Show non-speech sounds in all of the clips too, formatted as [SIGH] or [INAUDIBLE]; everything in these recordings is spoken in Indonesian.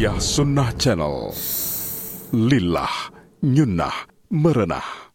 Tarbiyah Sunnah Channel. Lillah Nyunnah Merenah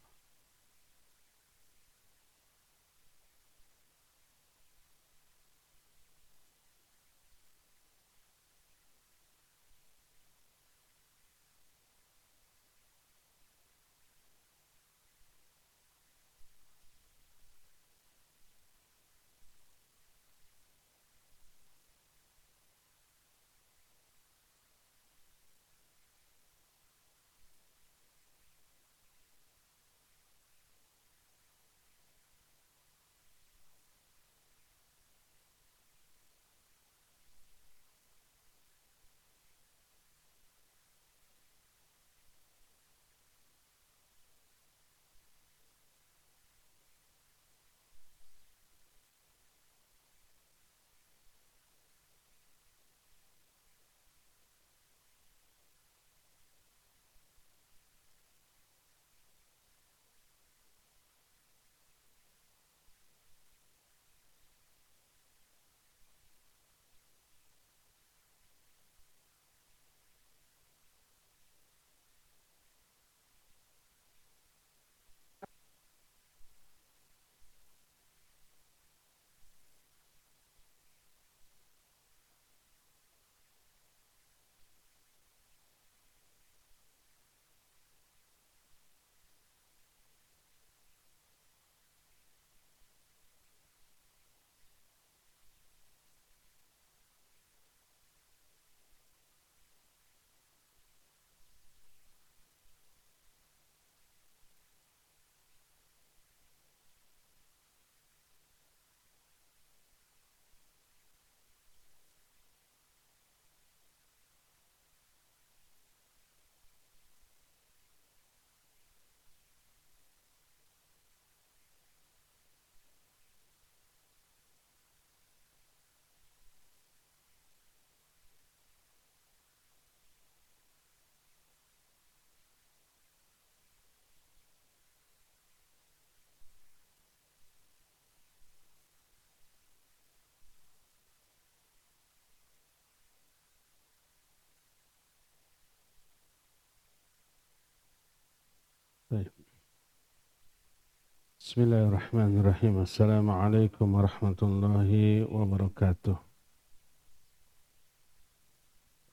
بسم الله الرحمن الرحيم السلام عليكم ورحمة الله وبركاته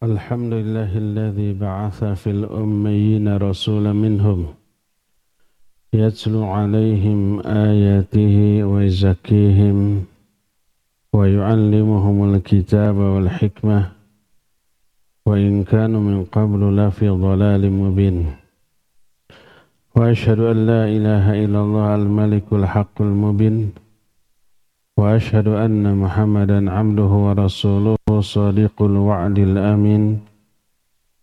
الحمد لله الذي بعث في الأميين رسولا منهم يتلو عليهم آياته ويزكيهم ويعلمهم الكتاب والحكمة وإن كانوا من قبل لفي ضلال مبين وأشهد أن لا إله إلا الله الملك الحق المبين وأشهد أن محمدا عبده ورسوله صادق الوعد الأمين.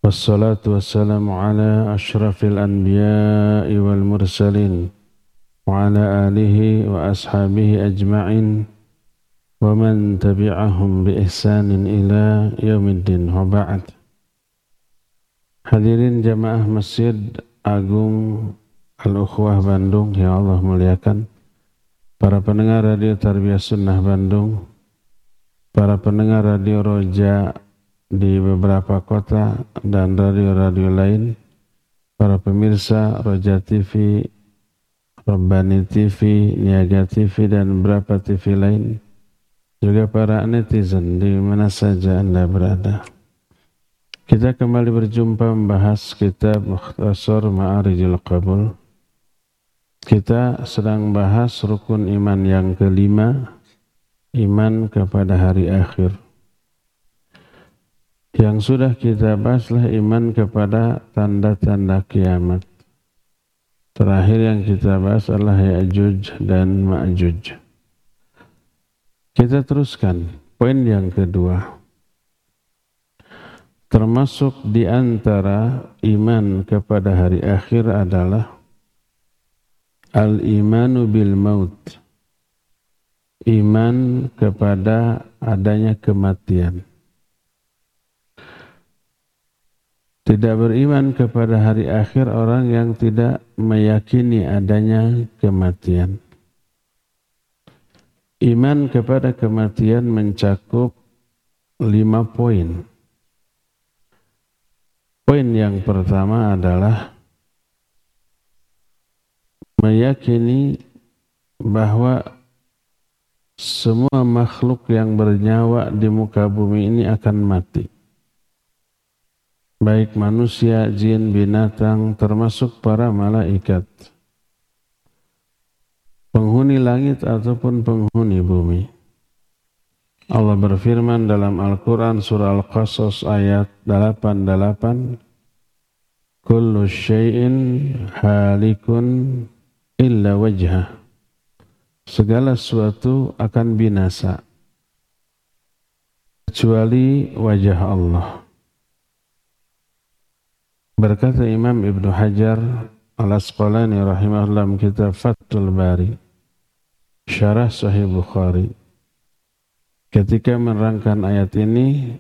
والصلاة والسلام على أشرف الأنبياء والمرسلين وعلى آله وأصحابه أجمعين ومن تبعهم بإحسان إلى يوم الدين. وبعد. Hadirin jamaah Masjid Agung Al-Ukhwah Bandung yang Allah muliakan para pendengar radio Tarbiyah Sunnah Bandung para pendengar radio Roja di beberapa kota dan radio-radio lain para pemirsa Roja TV Rabbani TV, Niaga TV dan beberapa TV lain juga para netizen di mana saja Anda berada. Kita kembali berjumpa membahas kitab Mukhtasar Ma'arijul Qabul kita sedang bahas rukun iman yang kelima, iman kepada hari akhir. Yang sudah kita bahaslah iman kepada tanda-tanda kiamat. Terakhir yang kita bahas adalah Ya'juj dan Ma'juj. Kita teruskan poin yang kedua. Termasuk di antara iman kepada hari akhir adalah Al-imanu bil maut. Iman kepada adanya kematian. Tidak beriman kepada hari akhir orang yang tidak meyakini adanya kematian. Iman kepada kematian mencakup lima poin. Poin yang pertama adalah meyakini bahwa semua makhluk yang bernyawa di muka bumi ini akan mati. Baik manusia, jin, binatang, termasuk para malaikat. Penghuni langit ataupun penghuni bumi. Allah berfirman dalam Al-Quran surah Al-Qasas ayat 88 Kullu syai'in halikun illa wajhah Segala sesuatu akan binasa. Kecuali wajah Allah. Berkata Imam Ibn Hajar Al-Asqalani rahimahullah kitab Fathul Bari Syarah Sahih Bukhari. Ketika menerangkan ayat ini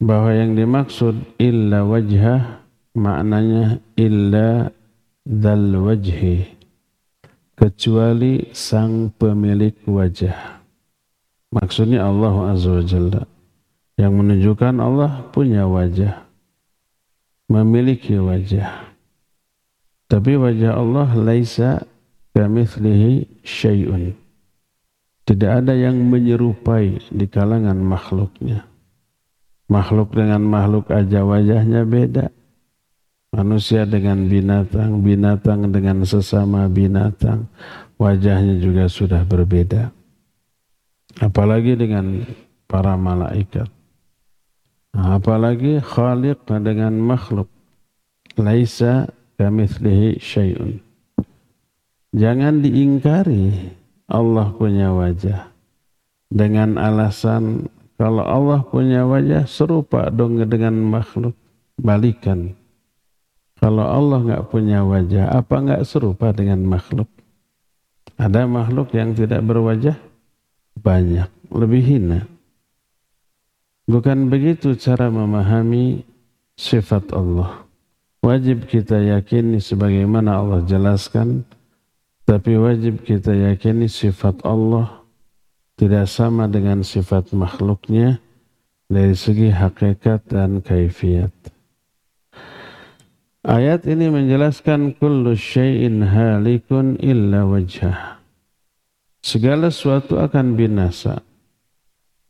bahwa yang dimaksud illa wajhah maknanya illa dal wajhi kecuali sang pemilik wajah maksudnya Allah azza wa jalla yang menunjukkan Allah punya wajah memiliki wajah tapi wajah Allah laisa kamitslihi syai'un tidak ada yang menyerupai di kalangan makhluknya. Makhluk dengan makhluk aja wajahnya beda. Manusia dengan binatang, binatang dengan sesama binatang, wajahnya juga sudah berbeda. Apalagi dengan para malaikat. Apalagi khaliq dengan makhluk. Laisa kamithlihi syai'un. Jangan diingkari Allah punya wajah. Dengan alasan kalau Allah punya wajah serupa dong dengan makhluk. Balikan. Kalau Allah nggak punya wajah, apa nggak serupa dengan makhluk? Ada makhluk yang tidak berwajah? Banyak. Lebih hina. Bukan begitu cara memahami sifat Allah. Wajib kita yakini sebagaimana Allah jelaskan tapi wajib kita yakini sifat Allah tidak sama dengan sifat makhluknya dari segi hakikat dan kaifiat. Ayat ini menjelaskan kullu syai'in halikun illa wajhah. Segala sesuatu akan binasa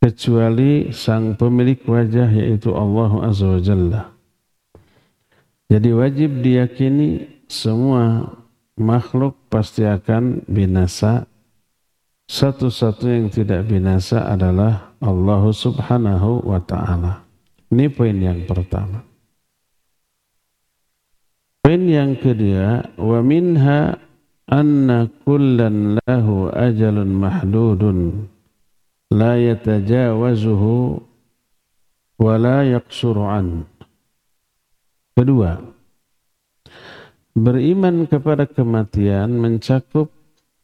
kecuali sang pemilik wajah yaitu Allah Azza wa Jalla. Jadi wajib diyakini semua makhluk pasti akan binasa. Satu-satu yang tidak binasa adalah Allah subhanahu wa ta'ala. Ini poin yang pertama. Poin yang kedua, wa minha anna kullan lahu ajalun mahdudun la yatajawazuhu wa la yaqsuru an. Kedua, Beriman kepada kematian mencakup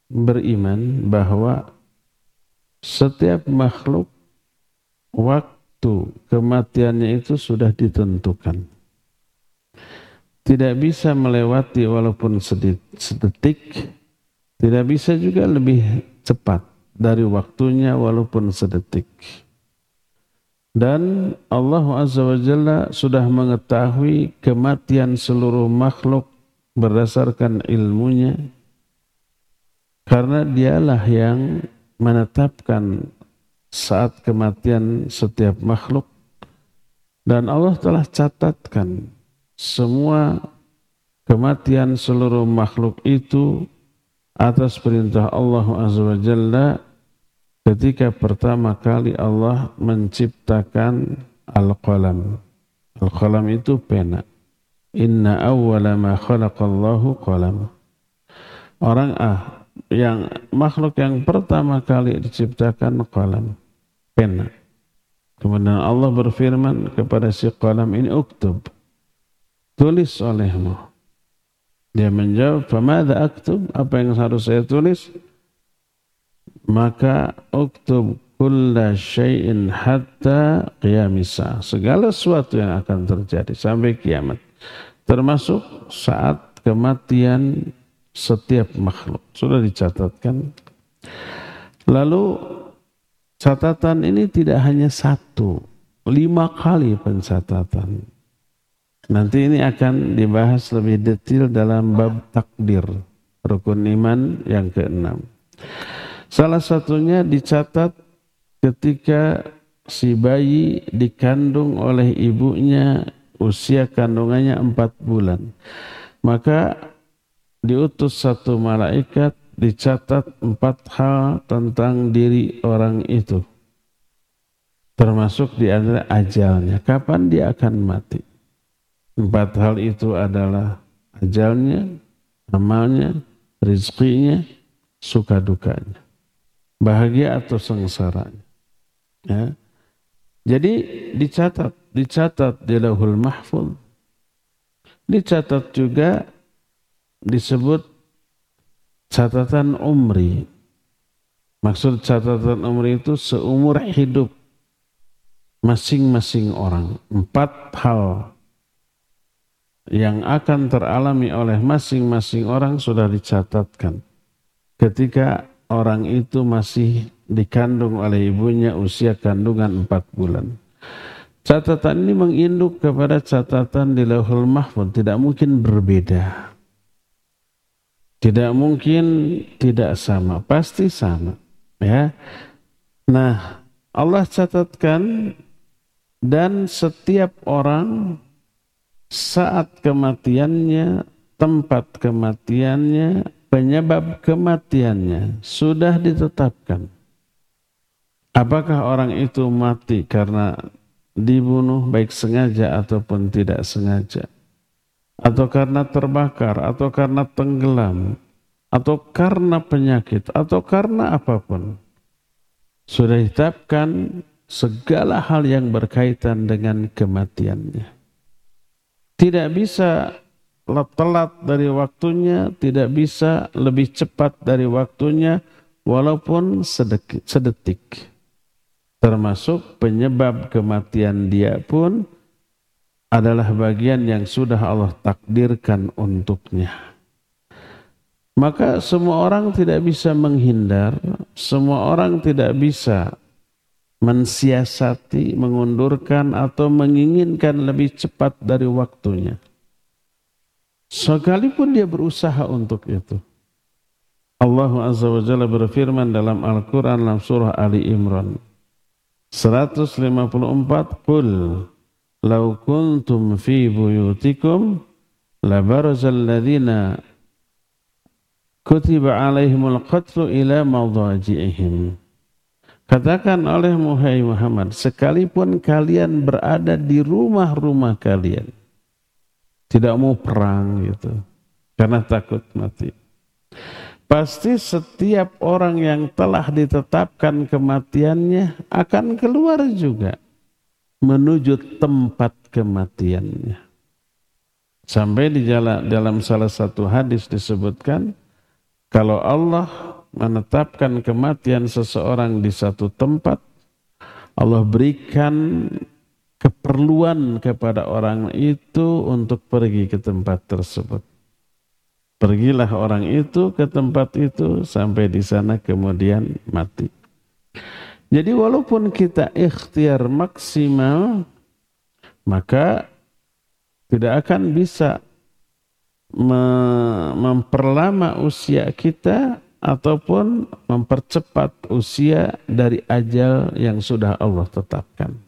beriman bahwa setiap makhluk waktu kematiannya itu sudah ditentukan. Tidak bisa melewati walaupun sedetik, tidak bisa juga lebih cepat dari waktunya walaupun sedetik. Dan Allah Azza wa Jalla sudah mengetahui kematian seluruh makhluk berdasarkan ilmunya. Karena dialah yang menetapkan saat kematian setiap makhluk. Dan Allah telah catatkan semua kematian seluruh makhluk itu atas perintah Allah Azza wa Jalla ketika pertama kali Allah menciptakan al-qalam. Al-qalam itu pena. Inna awwala ma khalaqallahu qalam. Orang ah yang makhluk yang pertama kali diciptakan qalam, pena. Kemudian Allah berfirman kepada si qalam ini uktub. Tulis olehmu. Dia menjawab, "Famadza aktub?" Apa yang harus saya tulis? Maka uktub kulla syai'in hatta qiyamisa. Segala sesuatu yang akan terjadi sampai kiamat termasuk saat kematian setiap makhluk sudah dicatatkan lalu catatan ini tidak hanya satu lima kali pencatatan Nanti ini akan dibahas lebih detail dalam bab takdir rukun iman yang keenam. Salah satunya dicatat ketika si bayi dikandung oleh ibunya usia kandungannya empat bulan. Maka diutus satu malaikat dicatat empat hal tentang diri orang itu. Termasuk di antara ajalnya. Kapan dia akan mati. Empat hal itu adalah ajalnya, amalnya, rizkinya, suka dukanya. Bahagia atau sengsaranya. Ya. Jadi dicatat, dicatat di lahul mahfud. Dicatat juga disebut catatan umri. Maksud catatan umri itu seumur hidup masing-masing orang. Empat hal yang akan teralami oleh masing-masing orang sudah dicatatkan. Ketika orang itu masih dikandung oleh ibunya usia kandungan empat bulan. Catatan ini menginduk kepada catatan di lauhul mahfud. Tidak mungkin berbeda. Tidak mungkin tidak sama, pasti sama. Ya. Nah, Allah catatkan dan setiap orang saat kematiannya, tempat kematiannya, penyebab kematiannya sudah ditetapkan. Apakah orang itu mati karena dibunuh baik sengaja ataupun tidak sengaja? atau karena terbakar, atau karena tenggelam, atau karena penyakit, atau karena apa pun. Sudah ditetapkan segala hal yang berkaitan dengan kematiannya. Tidak bisa telat dari waktunya, tidak bisa lebih cepat dari waktunya, walaupun sedetik. sedetik. Termasuk penyebab kematian dia pun adalah bagian yang sudah Allah takdirkan untuknya. Maka semua orang tidak bisa menghindar, semua orang tidak bisa mensiasati, mengundurkan atau menginginkan lebih cepat dari waktunya. Sekalipun dia berusaha untuk itu. Allah Azza wa Jalla berfirman dalam Al-Quran dalam surah Ali Imran 154 Qul Lau kuntum fi buyutikum labarazal ladzina kutiba alaihimul qatlu ila madaji'ihim. Katakan oleh Muhammad, sekalipun kalian berada di rumah-rumah kalian, tidak mau perang gitu, karena takut mati. Pasti setiap orang yang telah ditetapkan kematiannya akan keluar juga menuju tempat kematiannya. Sampai di dalam salah satu hadis disebutkan, kalau Allah menetapkan kematian seseorang di satu tempat, Allah berikan keperluan kepada orang itu untuk pergi ke tempat tersebut. Pergilah orang itu ke tempat itu sampai di sana kemudian mati. Jadi walaupun kita ikhtiar maksimal, maka tidak akan bisa memperlama usia kita ataupun mempercepat usia dari ajal yang sudah Allah tetapkan.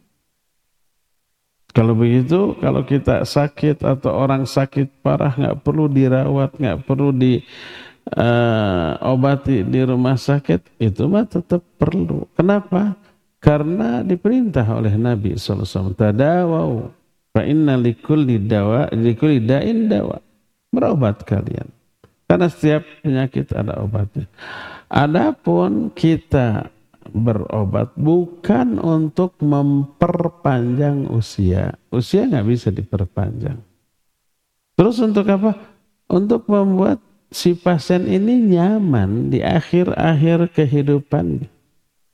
Kalau begitu, kalau kita sakit atau orang sakit parah nggak perlu dirawat, nggak perlu di uh, obati di rumah sakit itu mah tetap perlu. Kenapa? Karena diperintah oleh Nabi SAW. Tadawau. Fa inna likulli dawa, likulli da'in dawa. Berobat kalian. Karena setiap penyakit ada obatnya. Adapun kita berobat bukan untuk memperpanjang usia. Usia nggak bisa diperpanjang. Terus untuk apa? Untuk membuat si pasien ini nyaman di akhir-akhir kehidupan.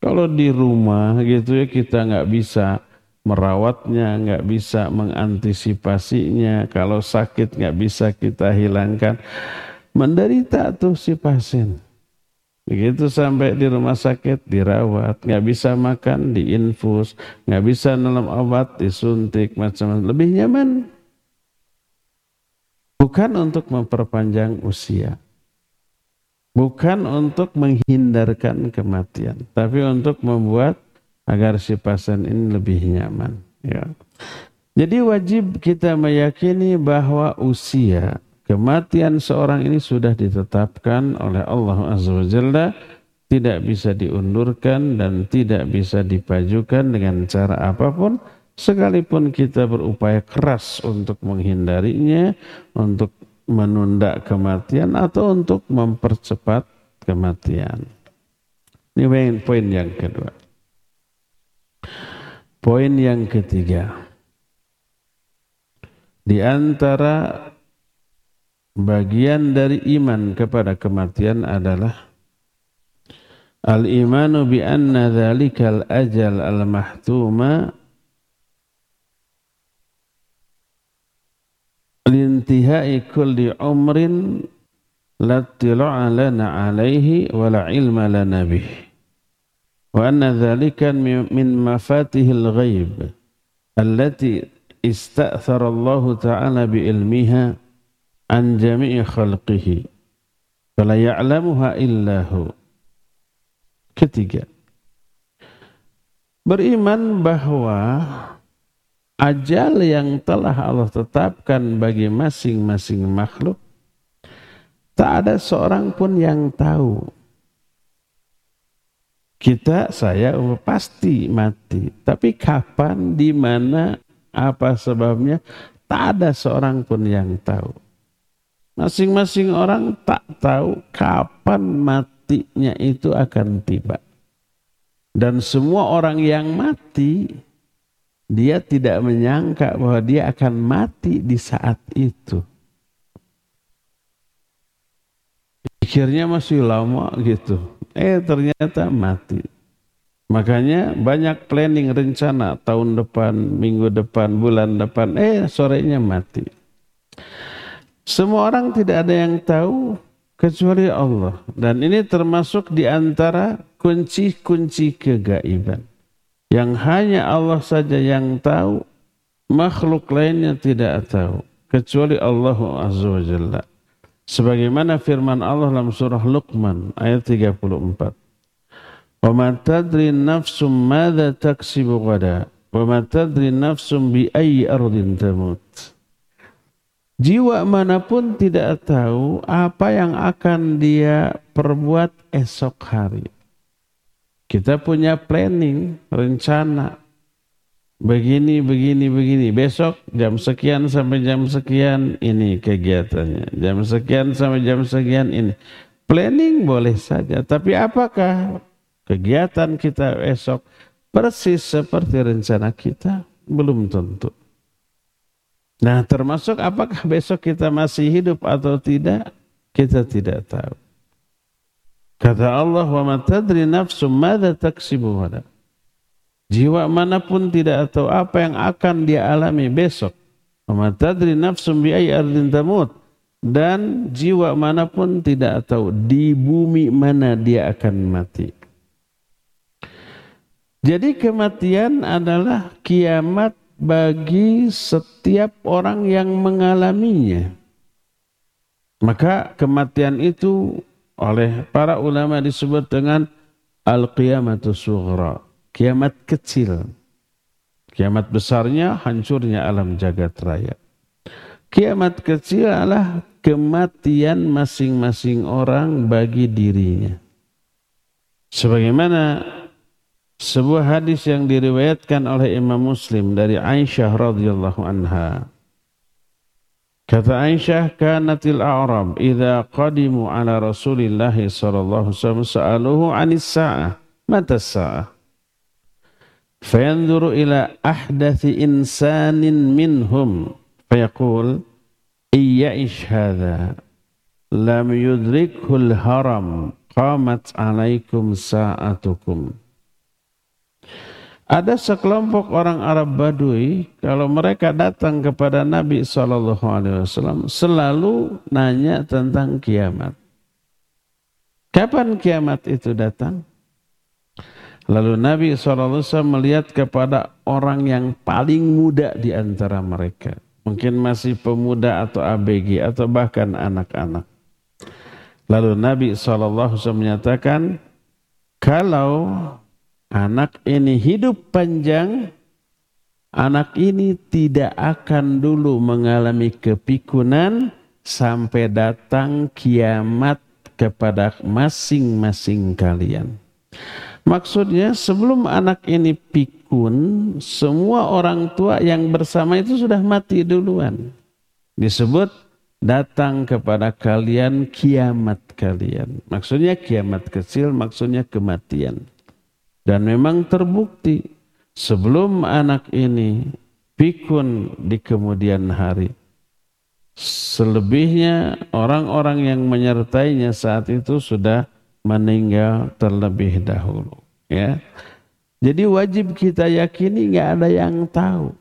Kalau di rumah gitu ya kita nggak bisa merawatnya, nggak bisa mengantisipasinya. Kalau sakit nggak bisa kita hilangkan. Menderita tuh si pasien. Begitu sampai di rumah sakit dirawat, nggak bisa makan diinfus, nggak bisa dalam obat disuntik macam-macam. Lebih nyaman Bukan untuk memperpanjang usia. Bukan untuk menghindarkan kematian. Tapi untuk membuat agar si pasien ini lebih nyaman. Ya. Jadi wajib kita meyakini bahwa usia kematian seorang ini sudah ditetapkan oleh Allah Azza wa Jalla tidak bisa diundurkan dan tidak bisa dipajukan dengan cara apa pun sekalipun kita berupaya keras untuk menghindarinya untuk menunda kematian atau untuk mempercepat kematian. Ini poin yang kedua. Poin yang ketiga. Di antara bagian dari iman kepada kematian adalah Al-imanu bi anna dhalikal ajal al-mahtuma lintihai kulli umrin la tila'a lana alaihi wa la ilma lana bih. Wa anna dhalika min mafatihil ghaib allati ista'thara Allah Ta'ala bi ilmiha an jami'i khalqihi fala ya'lamuha illa hu Ketiga, beriman bahwa ajal yang telah Allah tetapkan bagi masing-masing makhluk, tak ada seorang pun yang tahu. Kita, saya pasti mati. Tapi kapan, di mana, apa sebabnya, tak ada seorang pun yang tahu. Masing-masing orang tak tahu kapan mati matinya itu akan tiba. Dan semua orang yang mati, dia tidak menyangka bahwa dia akan mati di saat itu. Pikirnya masih lama gitu. Eh ternyata mati. Makanya banyak planning rencana tahun depan, minggu depan, bulan depan. Eh sorenya mati. Semua orang tidak ada yang tahu kecuali Allah. Dan ini termasuk di antara kunci-kunci kegaiban. Yang hanya Allah saja yang tahu, makhluk lainnya tidak tahu. Kecuali Allah Azza wa Jalla. Sebagaimana firman Allah dalam surah Luqman ayat 34. Wa ma tadri nafsum madza taksibu gada wa ma tadri nafsum bi ayyi ardin tamut. Jiwa mana pun tidak tahu apa yang akan dia perbuat esok hari. Kita punya planning, rencana. Begini, begini, begini. Besok jam sekian sampai jam sekian ini kegiatannya. Jam sekian sampai jam sekian ini. Planning boleh saja. Tapi apakah kegiatan kita esok persis seperti rencana kita? Belum tentu. Nah termasuk apakah besok kita masih hidup atau tidak, kita tidak tahu. Kata Allah, wa matadri nafsum mada taksibu wada. Jiwa mana pun tidak tahu apa yang akan dia alami besok. Wa matadri nafsum bi ardin tamut. Dan jiwa mana pun tidak tahu di bumi mana dia akan mati. Jadi kematian adalah kiamat bagi setiap orang yang mengalaminya. Maka kematian itu oleh para ulama disebut dengan al-qiyamatu sughra, kiamat kecil. Kiamat besarnya hancurnya alam jagat raya. Kiamat kecil adalah kematian masing-masing orang bagi dirinya. Sebagaimana sebuah hadis yang diriwayatkan oleh Imam Muslim dari Aisyah radhiyallahu anha. Kata Aisyah, kanatil a'rab idza qadimu ala Rasulillah sallallahu alaihi wasallam sa'aluhu 'anis sa'ah. Mata sa'ah? Fayanzuru ila ahdathi insanin minhum fayaqul iyya'ish hadha lam yudrikhul haram qamat alaikum sa'atukum. Ada sekelompok orang Arab Badui, kalau mereka datang kepada Nabi SAW, selalu nanya tentang kiamat. Kapan kiamat itu datang? Lalu Nabi SAW melihat kepada orang yang paling muda di antara mereka. mungkin masih pemuda atau ABG atau bahkan anak-anak. Lalu Nabi SAW menyatakan, kalau anak ini hidup panjang, anak ini tidak akan dulu mengalami kepikunan sampai datang kiamat kepada masing-masing kalian. Maksudnya sebelum anak ini pikun, semua orang tua yang bersama itu sudah mati duluan. Disebut datang kepada kalian kiamat kalian. Maksudnya kiamat kecil, maksudnya kematian. Dan memang terbukti sebelum anak ini pikun di kemudian hari. Selebihnya orang-orang yang menyertainya saat itu sudah meninggal terlebih dahulu. Ya, jadi wajib kita yakini nggak ada yang tahu.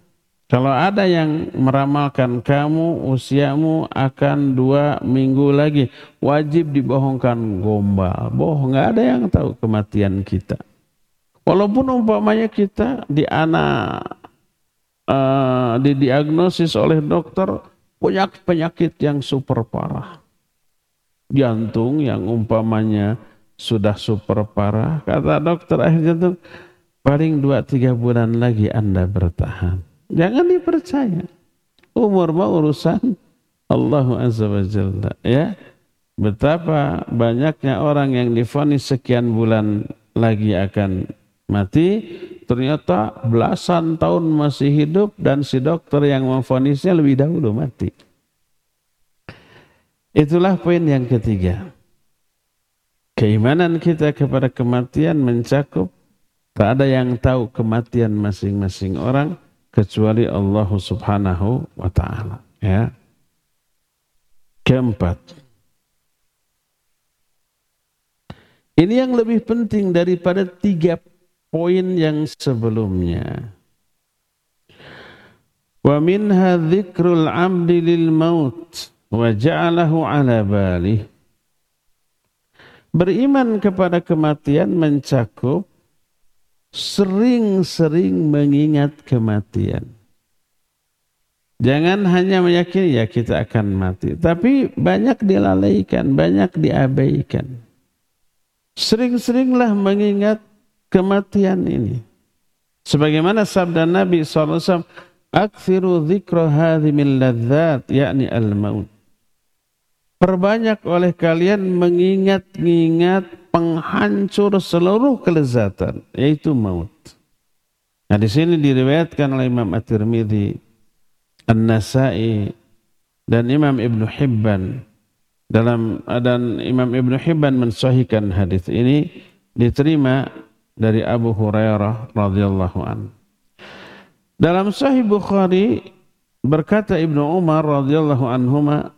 Kalau ada yang meramalkan kamu usiamu akan dua minggu lagi, wajib dibohongkan gombal. Bohong, nggak ada yang tahu kematian kita. Walaupun umpamanya kita di anak uh, didiagnosis oleh dokter punya penyakit yang super parah. Jantung yang umpamanya sudah super parah. Kata dokter akhir jantung, paling 2-3 bulan lagi Anda bertahan. Jangan dipercaya. Umur mau urusan Allah Azza wa Jalla. Ya. Betapa banyaknya orang yang difonis sekian bulan lagi akan mati, ternyata belasan tahun masih hidup dan si dokter yang memfonisnya lebih dahulu mati. Itulah poin yang ketiga. Keimanan kita kepada kematian mencakup tak ada yang tahu kematian masing-masing orang kecuali Allah Subhanahu wa taala, ya. Keempat. Ini yang lebih penting daripada tiga poin yang sebelumnya. Wa minha dzikrul 'abdi lil maut wa ja'alahu 'ala balih Beriman kepada kematian mencakup sering-sering mengingat kematian. Jangan hanya meyakini ya kita akan mati, tapi banyak dilalaikan, banyak diabaikan. Sering-seringlah mengingat kematian ini. Sebagaimana sabda Nabi SAW, Akthiru dhikra hadhi min ladzat, yakni al-maut. Perbanyak oleh kalian mengingat-ingat penghancur seluruh kelezatan, yaitu maut. Nah di sini diriwayatkan oleh Imam At-Tirmidzi, An-Nasai dan Imam Ibn Hibban dalam dan Imam Ibn Hibban mensahihkan hadis ini diterima dari Abu Hurairah radhiyallahu an. Dalam Sahih Bukhari berkata Ibnu Umar radhiyallahu anhuma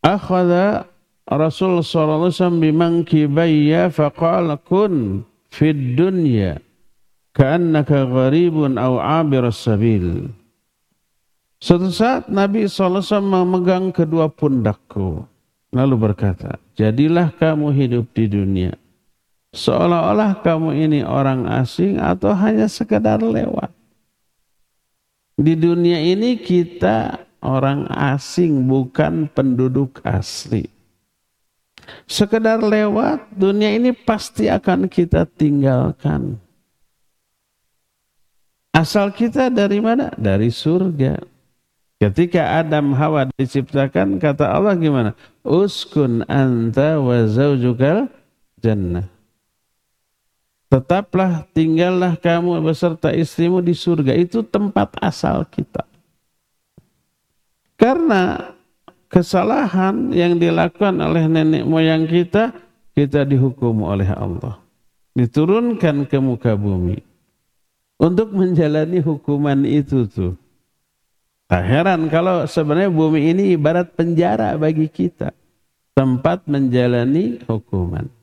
akhadha Rasul sallallahu alaihi wasallam bimankibayya faqala kun fid dunya ka'annaka gharibun aw 'abir sabil Suatu saat Nabi SAW memegang kedua pundakku. Lalu berkata jadilah kamu hidup di dunia seolah-olah kamu ini orang asing atau hanya sekedar lewat di dunia ini kita orang asing bukan penduduk asli. Sekedar lewat dunia ini pasti akan kita tinggalkan. Asal kita dari mana? Dari surga. Ketika Adam Hawa diciptakan kata Allah gimana? Uskun anta wa zaujukal jannah. Tetaplah tinggallah kamu beserta istrimu di surga. Itu tempat asal kita. Karena kesalahan yang dilakukan oleh nenek moyang kita, kita dihukum oleh Allah. Diturunkan ke muka bumi. Untuk menjalani hukuman itu tuh. Tak heran kalau sebenarnya bumi ini ibarat penjara bagi kita. Tempat menjalani hukuman.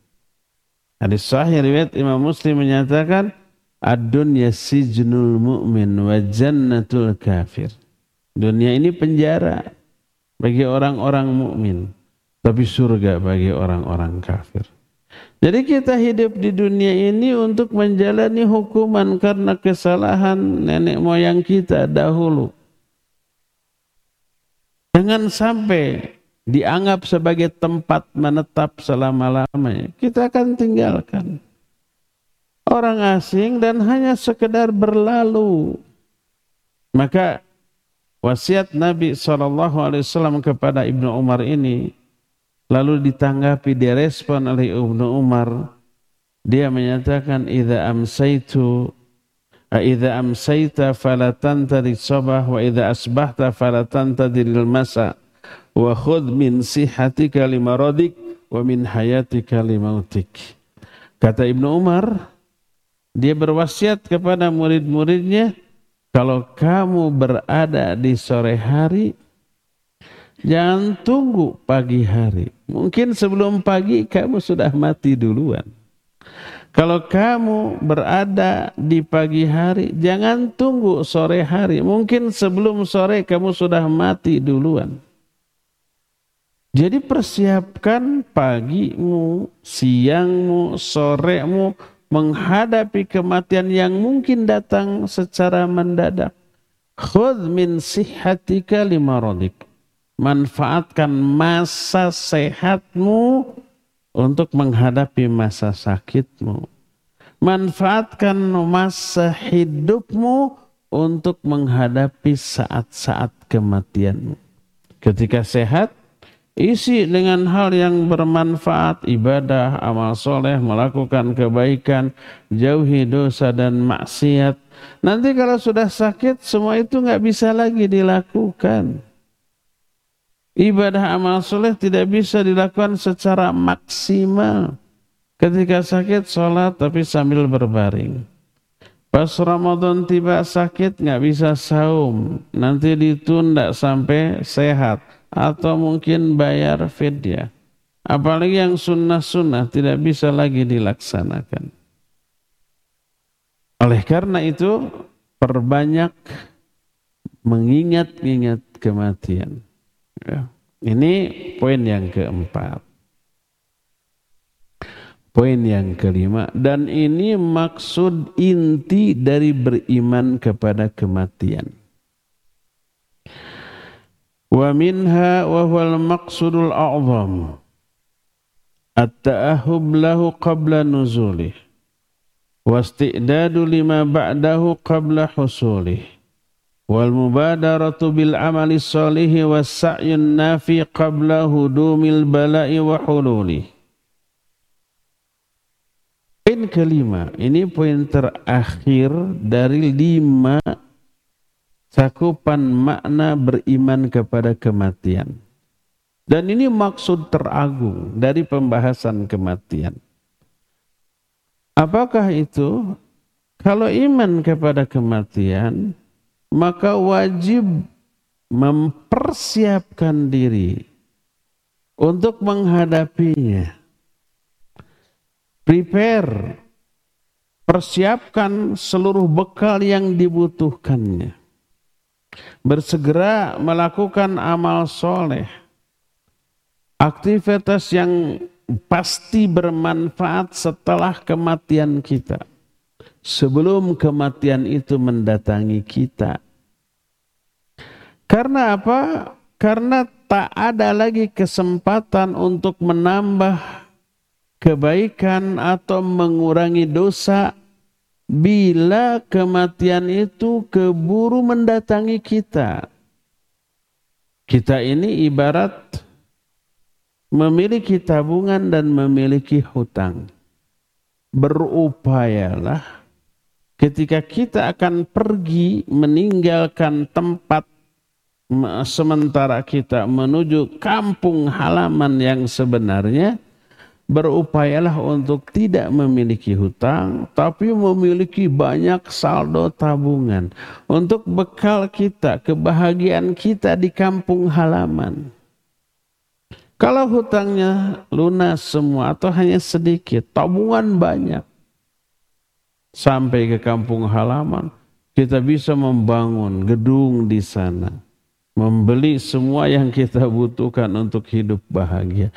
Hadis sahih riwayat Imam Muslim menyatakan ad-dunya sijnul mu'min wa jannatul kafir. Dunia ini penjara bagi orang-orang mukmin, tapi surga bagi orang-orang kafir. Jadi kita hidup di dunia ini untuk menjalani hukuman karena kesalahan nenek moyang kita dahulu. Jangan sampai dianggap sebagai tempat menetap selama-lamanya. Kita akan tinggalkan orang asing dan hanya sekedar berlalu. Maka wasiat Nabi SAW kepada Ibnu Umar ini lalu ditanggapi direspon oleh Ibnu Umar. Dia menyatakan idza amsaitu idza amsaita fala tantari sabah wa idza asbahta fala tantadiril masa wa khudh min sihatika limaradik wa min hayatika limautik. Kata Ibnu Umar, dia berwasiat kepada murid-muridnya, kalau kamu berada di sore hari, jangan tunggu pagi hari. Mungkin sebelum pagi kamu sudah mati duluan. Kalau kamu berada di pagi hari, jangan tunggu sore hari. Mungkin sebelum sore kamu sudah mati duluan. Jadi persiapkan pagimu, siangmu, soremu menghadapi kematian yang mungkin datang secara mendadak. Khudh min sihatika limarodik. Manfaatkan masa sehatmu untuk menghadapi masa sakitmu. Manfaatkan masa hidupmu untuk menghadapi saat-saat kematianmu. Ketika sehat, Isi dengan hal yang bermanfaat, ibadah, amal soleh, melakukan kebaikan, jauhi dosa dan maksiat. Nanti kalau sudah sakit, semua itu nggak bisa lagi dilakukan. Ibadah amal soleh tidak bisa dilakukan secara maksimal. Ketika sakit, sholat tapi sambil berbaring. Pas Ramadan tiba sakit, nggak bisa saum. Nanti ditunda sampai sehat atau mungkin bayar fidyah. Apalagi yang sunnah-sunnah tidak bisa lagi dilaksanakan. Oleh karena itu, perbanyak mengingat-ingat kematian. Ya. Ini poin yang keempat. Poin yang kelima. Dan ini maksud inti dari beriman kepada kematian wa minha wa huwal maqsudul له at-ta'ahub lahu qabla nuzulih. Wa isti'dadu lima ba'dahu qabla husulih. Wal mubadaratu bil amali salihi sa'yun nafi Poin kelima, ini poin terakhir dari lima cakupan makna beriman kepada kematian. Dan ini maksud teragung dari pembahasan kematian. Apakah itu? Kalau iman kepada kematian, maka wajib mempersiapkan diri untuk menghadapinya. Prepare, persiapkan seluruh bekal yang dibutuhkannya bersegera melakukan amal soleh, aktivitas yang pasti bermanfaat setelah kematian kita. Sebelum kematian itu mendatangi kita. Karena apa? Karena tak ada lagi kesempatan untuk menambah kebaikan atau mengurangi dosa bila kematian itu keburu mendatangi kita. Kita ini ibarat memiliki tabungan dan memiliki hutang. Berupayalah ketika kita akan pergi meninggalkan tempat sementara kita menuju kampung halaman yang sebenarnya, berupayalah untuk tidak memiliki hutang, tapi memiliki banyak saldo tabungan untuk bekal kita, kebahagiaan kita di kampung halaman. Kalau hutangnya lunas semua atau hanya sedikit, tabungan banyak. Sampai ke kampung halaman, kita bisa membangun gedung di sana membeli semua yang kita butuhkan untuk hidup bahagia.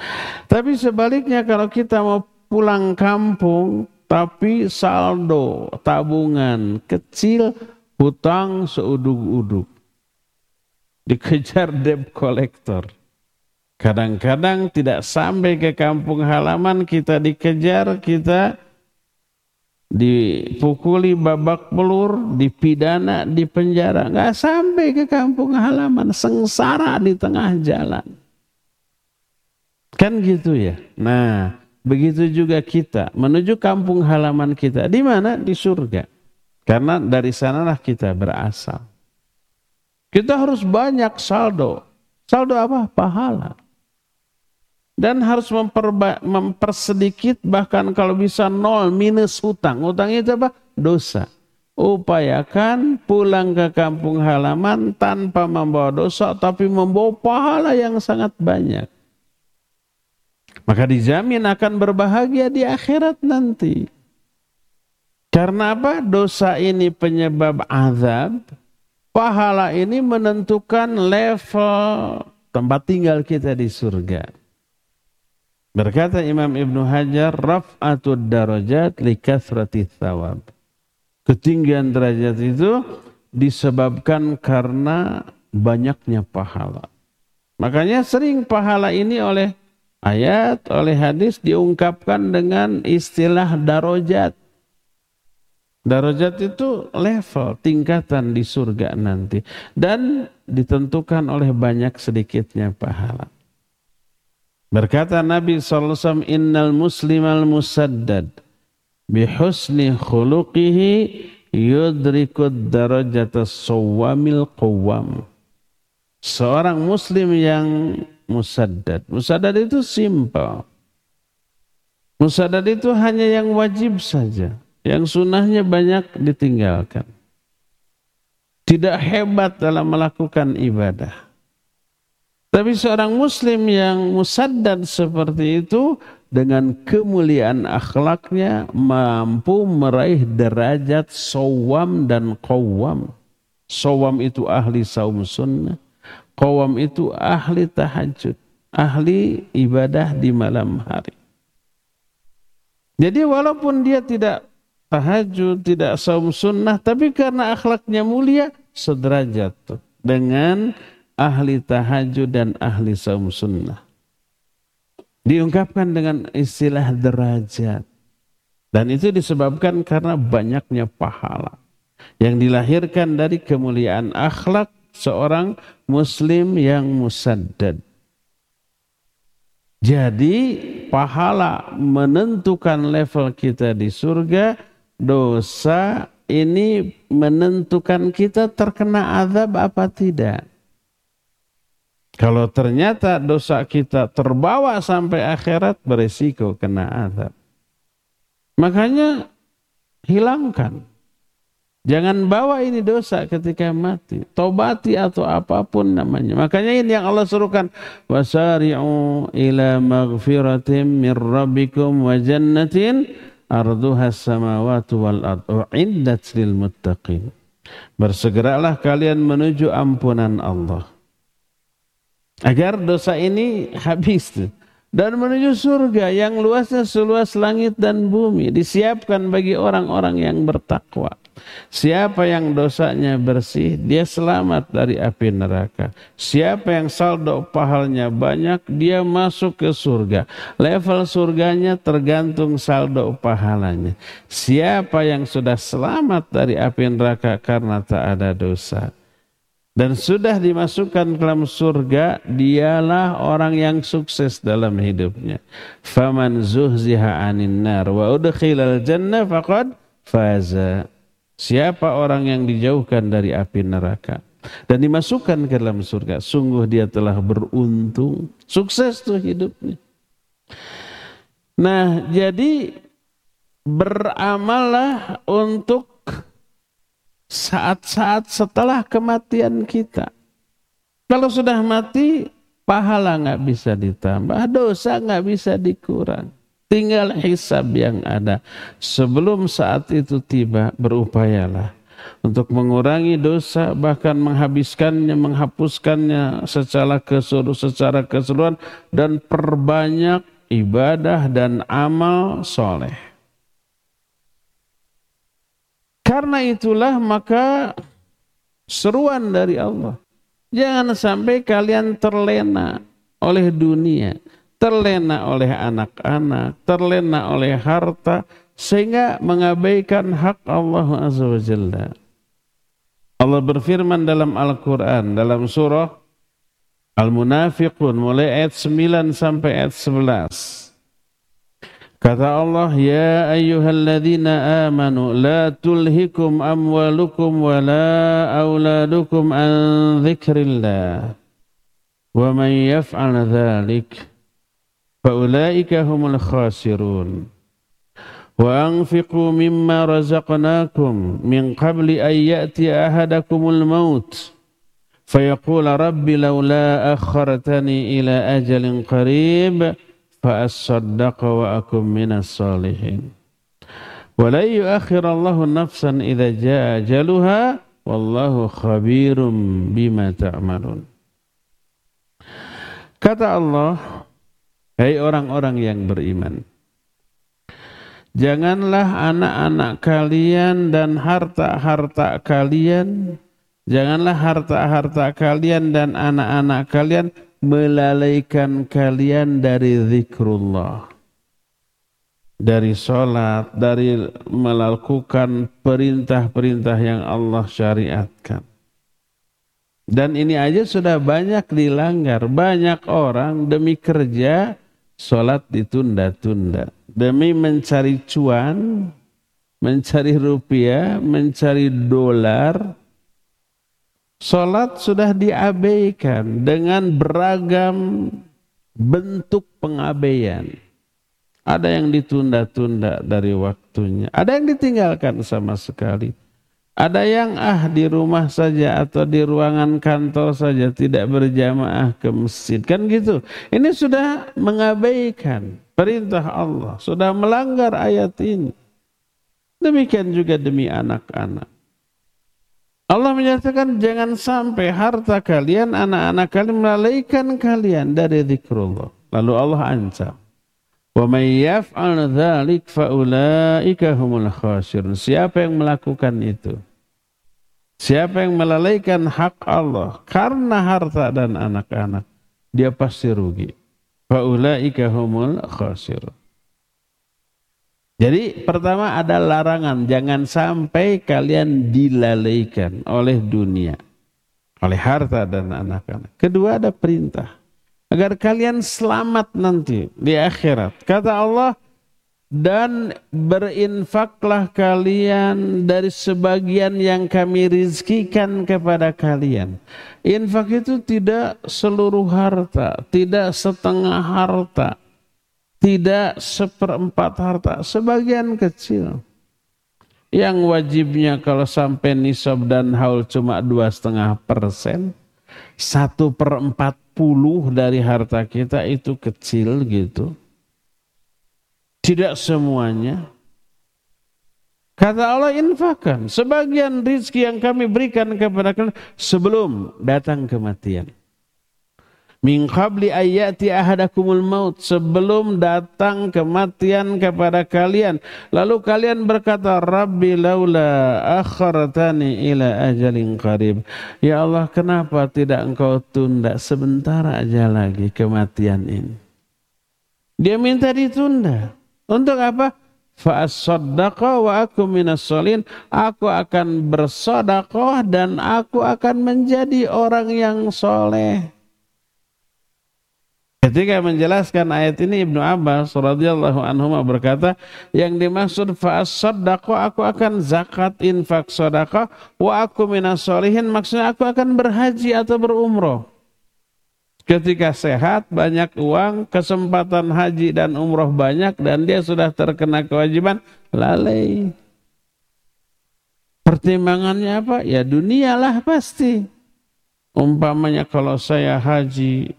Tapi sebaliknya kalau kita mau pulang kampung tapi saldo tabungan kecil, hutang seuduk-uduk. dikejar debt collector. Kadang-kadang tidak sampai ke kampung halaman kita dikejar, kita dipukuli babak belur, dipidana, dipenjara. Nggak sampai ke kampung halaman, sengsara di tengah jalan. Kan gitu ya. Nah, begitu juga kita menuju kampung halaman kita. Di mana? Di surga. Karena dari sanalah kita berasal. Kita harus banyak saldo. Saldo apa? Pahala dan harus memperba, mempersedikit bahkan kalau bisa nol minus hutang. Hutang itu apa? Dosa. Upayakan pulang ke kampung halaman tanpa membawa dosa tapi membawa pahala yang sangat banyak. Maka dijamin akan berbahagia di akhirat nanti. Karena apa? Dosa ini penyebab azab. Pahala ini menentukan level tempat tinggal kita di surga. Berkata Imam Ibnu Hajar, raf'atud darajat li kathrati thawab. Ketinggian derajat itu disebabkan karena banyaknya pahala. Makanya sering pahala ini oleh ayat, oleh hadis diungkapkan dengan istilah darajat. Darajat itu level, tingkatan di surga nanti. Dan ditentukan oleh banyak sedikitnya pahala. Berkata Nabi SAW, Innal muslimal musaddad bihusni khuluqihi yudrikud darajata sawamil qawam. Seorang muslim yang musaddad. Musaddad itu simpel. Musaddad itu hanya yang wajib saja. Yang sunnahnya banyak ditinggalkan. Tidak hebat dalam melakukan ibadah tapi seorang muslim yang musaddad seperti itu dengan kemuliaan akhlaknya mampu meraih derajat sawam dan qawam. Sawam itu ahli saum sunnah. Qawam itu ahli tahajud. Ahli ibadah di malam hari. Jadi walaupun dia tidak tahajud, tidak saum sunnah, tapi karena akhlaknya mulia, sederajat. Dengan ahli tahajud dan ahli saum sunnah. Diungkapkan dengan istilah derajat. Dan itu disebabkan karena banyaknya pahala. Yang dilahirkan dari kemuliaan akhlak seorang muslim yang musaddad. Jadi pahala menentukan level kita di surga, dosa ini menentukan kita terkena azab apa tidak. Kalau ternyata dosa kita terbawa sampai akhirat beresiko kena azab. Makanya hilangkan. Jangan bawa ini dosa ketika mati. Tobati atau apa pun namanya. Makanya ini yang Allah suruhkan. Wasari'u ila maghfiratim min rabbikum wa jannatin arduha samawatu wal ardu U'iddat lil muttaqin. Bersegeralah kalian menuju ampunan Allah agar dosa ini habis dan menuju surga yang luasnya seluas langit dan bumi disiapkan bagi orang-orang yang bertakwa. Siapa yang dosanya bersih, dia selamat dari api neraka. Siapa yang saldo pahalnya banyak, dia masuk ke surga. Level surganya tergantung saldo pahalanya. Siapa yang sudah selamat dari api neraka karena tak ada dosa, dan sudah dimasukkan ke dalam surga dialah orang yang sukses dalam hidupnya. Faman zuhziha anin nar wa udkhilal jannah faqad faza. Siapa orang yang dijauhkan dari api neraka dan dimasukkan ke dalam surga sungguh dia telah beruntung sukses tuh hidupnya. Nah jadi beramallah untuk saat-saat setelah kematian kita. Kalau sudah mati, pahala nggak bisa ditambah, dosa nggak bisa dikurang. Tinggal hisab yang ada. Sebelum saat itu tiba, berupayalah untuk mengurangi dosa, bahkan menghabiskannya, menghapuskannya secara keseluruhan, secara keseluruhan dan perbanyak ibadah dan amal soleh. Karena itulah maka seruan dari Allah. Jangan sampai kalian terlena oleh dunia, terlena oleh anak-anak, terlena oleh harta, sehingga mengabaikan hak Allah Azza wa Jalla. Allah berfirman dalam Al-Quran, dalam surah Al-Munafiqun, mulai ayat 9 sampai ayat 11. Kata Allah, Ya ayyuhalladzina amanu, la tulhikum amwalukum wa la auladukum an dhikrillah. Wa man yaf'al dhalik, faulaika humul khasirun. Anfiqu mimma razaqnakum min qabli an ya'ti ahadakumul maut. فيقول رب لولا أخرتني إلى أجل قريب فأصدق وأكن من الصالحين ولا يؤخر الله نفسا إذا جاء أجلها والله خبير بما تعملون Kata Allah, Hai hey orang-orang yang beriman, Janganlah anak-anak kalian dan harta-harta kalian, janganlah harta-harta kalian dan anak-anak kalian melalaikan kalian dari zikrullah dari sholat, dari melakukan perintah-perintah yang Allah syariatkan. Dan ini aja sudah banyak dilanggar. Banyak orang demi kerja, sholat ditunda-tunda. Demi mencari cuan, mencari rupiah, mencari dolar, Salat sudah diabaikan dengan beragam bentuk pengabaian. Ada yang ditunda-tunda dari waktunya, ada yang ditinggalkan sama sekali. Ada yang ah di rumah saja atau di ruangan kantor saja tidak berjamaah ke masjid kan gitu. Ini sudah mengabaikan perintah Allah, sudah melanggar ayat ini. Demikian juga demi anak-anak. Allah menyatakan jangan sampai harta kalian, anak-anak kalian melalaikan kalian dari zikrullah. Lalu Allah ancam. Wa may yaf'al dzalik fa ulaika humul khasirun. Siapa yang melakukan itu? Siapa yang melalaikan hak Allah karena harta dan anak-anak, dia pasti rugi. Fa ulaika humul khasirun. Jadi pertama ada larangan, jangan sampai kalian dilalaikan oleh dunia, oleh harta dan anak-anak. Kedua ada perintah, agar kalian selamat nanti di akhirat. Kata Allah, dan berinfaklah kalian dari sebagian yang kami rizkikan kepada kalian. Infak itu tidak seluruh harta, tidak setengah harta tidak seperempat harta, sebagian kecil. Yang wajibnya kalau sampai nisab dan haul cuma dua setengah persen, satu per empat puluh dari harta kita itu kecil gitu. Tidak semuanya. Kata Allah infakkan sebagian rizki yang kami berikan kepada kalian sebelum datang kematian min qabli ayati ahadakumul maut sebelum datang kematian kepada kalian. Lalu kalian berkata rabbi laula akhartani ila ajalin qarib. Ya Allah kenapa tidak engkau tunda sebentar aja lagi kematian ini? Dia minta ditunda. Untuk apa? Fa'as-saddaqa wa aku minas solin. Aku akan bersodakoh dan aku akan menjadi orang yang soleh. Ketika menjelaskan ayat ini Ibnu Abbas radhiyallahu anhu berkata, yang dimaksud fa'as aku akan zakat infak sedekah wa aku minas solihin maksudnya aku akan berhaji atau berumroh. Ketika sehat, banyak uang, kesempatan haji dan umroh banyak dan dia sudah terkena kewajiban, lalai. Pertimbangannya apa? Ya dunialah pasti. Umpamanya kalau saya haji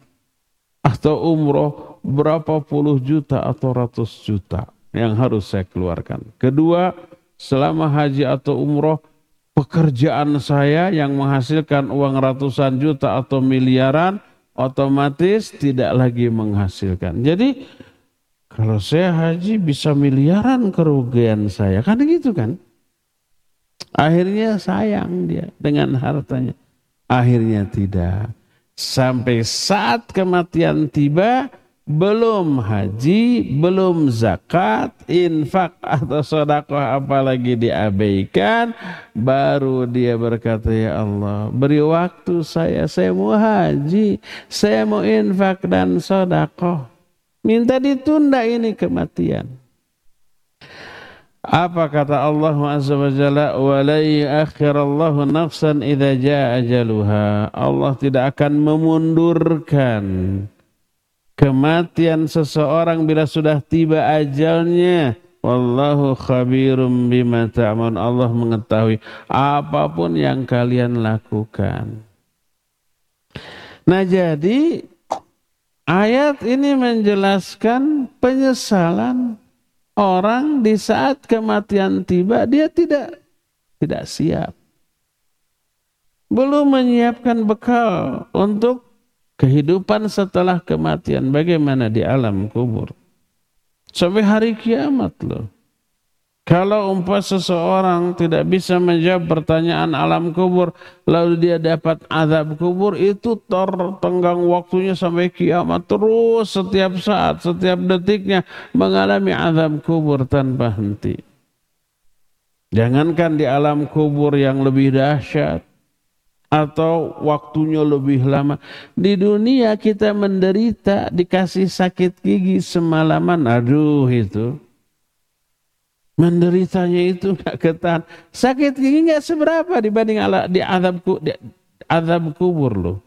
atau umroh berapa puluh juta atau ratus juta yang harus saya keluarkan. Kedua, selama haji atau umroh pekerjaan saya yang menghasilkan uang ratusan juta atau miliaran otomatis tidak lagi menghasilkan. Jadi kalau saya haji bisa miliaran kerugian saya. Kan gitu kan? Akhirnya sayang dia dengan hartanya. Akhirnya tidak. Sampai saat kematian tiba, belum haji, belum zakat, infak atau sodakoh apalagi diabaikan, baru dia berkata, Ya Allah, beri waktu saya, saya mau haji, saya mau infak dan sodakoh. Minta ditunda ini kematian. Apa kata Allah Azza wa Jalla? Walai akhirallahu nafsan idza jaa ajaluha. Allah tidak akan memundurkan kematian seseorang bila sudah tiba ajalnya. Wallahu khabirum bima ta'amun. Allah mengetahui apa pun yang kalian lakukan. Nah jadi ayat ini menjelaskan penyesalan orang di saat kematian tiba dia tidak tidak siap. Belum menyiapkan bekal untuk kehidupan setelah kematian. Bagaimana di alam kubur. Sampai hari kiamat loh. Kalau umpah seseorang tidak bisa menjawab pertanyaan alam kubur, lalu dia dapat azab kubur, itu tertenggang waktunya sampai kiamat. Terus setiap saat, setiap detiknya mengalami azab kubur tanpa henti. Jangankan di alam kubur yang lebih dahsyat, atau waktunya lebih lama. Di dunia kita menderita, dikasih sakit gigi semalaman, aduh itu menderitanya itu nggak ketahan. Sakit gigi nggak seberapa dibanding ala, di azab di azab kubur loh.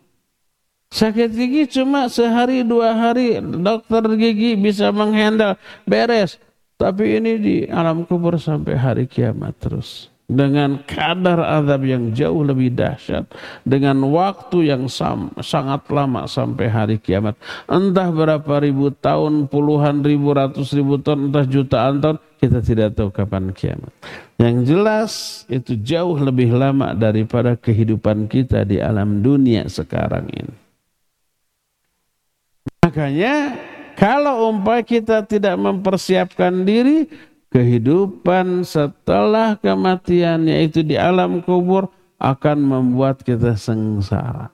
Sakit gigi cuma sehari dua hari dokter gigi bisa menghandle beres. Tapi ini di alam kubur sampai hari kiamat terus dengan kadar azab yang jauh lebih dahsyat dengan waktu yang sam, sangat lama sampai hari kiamat. Entah berapa ribu tahun puluhan ribu ratus ribu tahun entah jutaan tahun kita tidak tahu kapan kiamat. Yang jelas itu jauh lebih lama daripada kehidupan kita di alam dunia sekarang ini. Makanya kalau umpah kita tidak mempersiapkan diri kehidupan setelah kematian yaitu di alam kubur akan membuat kita sengsara.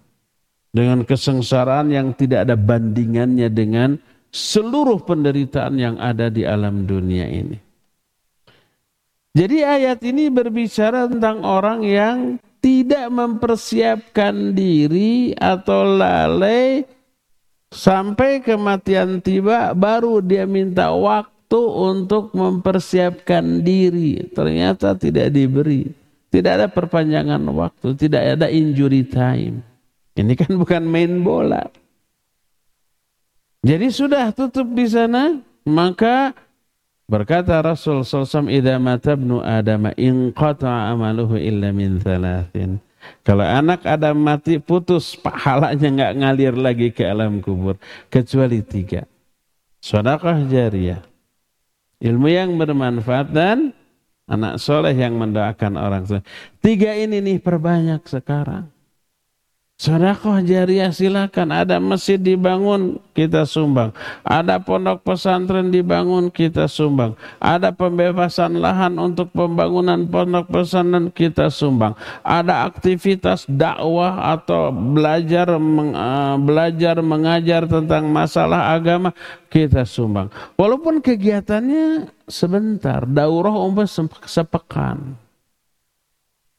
Dengan kesengsaraan yang tidak ada bandingannya dengan seluruh penderitaan yang ada di alam dunia ini. Jadi ayat ini berbicara tentang orang yang tidak mempersiapkan diri atau lalai sampai kematian tiba baru dia minta waktu waktu untuk mempersiapkan diri ternyata tidak diberi. Tidak ada perpanjangan waktu, tidak ada injury time. Ini kan bukan main bola. Jadi sudah tutup di sana, maka berkata Rasul sallallahu idza mata ibnu inqata amaluhu illa min thalathin. Kalau anak Adam mati putus pahalanya nggak ngalir lagi ke alam kubur kecuali tiga. Sedekah jariyah, Ilmu yang bermanfaat dan anak soleh yang mendoakan orang tua. Tiga ini nih perbanyak sekarang. Sodakoh jariah silakan. Ada masjid dibangun, kita sumbang. Ada pondok pesantren dibangun, kita sumbang. Ada pembebasan lahan untuk pembangunan pondok pesantren, kita sumbang. Ada aktivitas dakwah atau belajar meng, uh, belajar mengajar tentang masalah agama, kita sumbang. Walaupun kegiatannya sebentar, daurah umpah sepekan.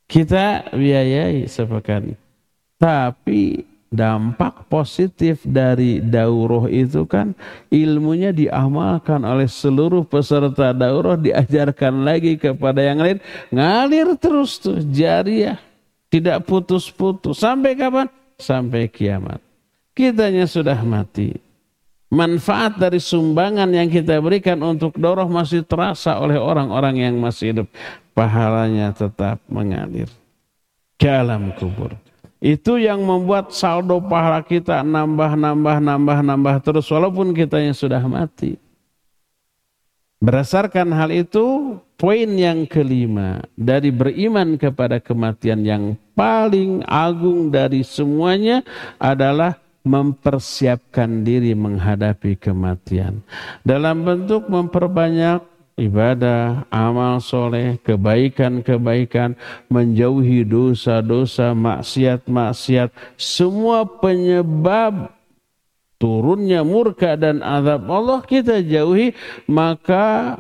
Kita biayai sepekan tapi dampak positif dari daurah itu kan ilmunya diamalkan oleh seluruh peserta daurah diajarkan lagi kepada yang lain. Ngalir terus tuh jariah. Tidak putus-putus. Sampai kapan? Sampai kiamat. Kitanya sudah mati. Manfaat dari sumbangan yang kita berikan untuk daurah masih terasa oleh orang-orang yang masih hidup. Pahalanya tetap mengalir. Ke alam kubur itu yang membuat saldo pahala kita nambah, nambah, nambah, nambah terus walaupun kita yang sudah mati. Berdasarkan hal itu, poin yang kelima dari beriman kepada kematian yang paling agung dari semuanya adalah mempersiapkan diri menghadapi kematian. Dalam bentuk memperbanyak ibadah, amal soleh, kebaikan-kebaikan, menjauhi dosa-dosa, maksiat-maksiat, semua penyebab turunnya murka dan azab Allah kita jauhi, maka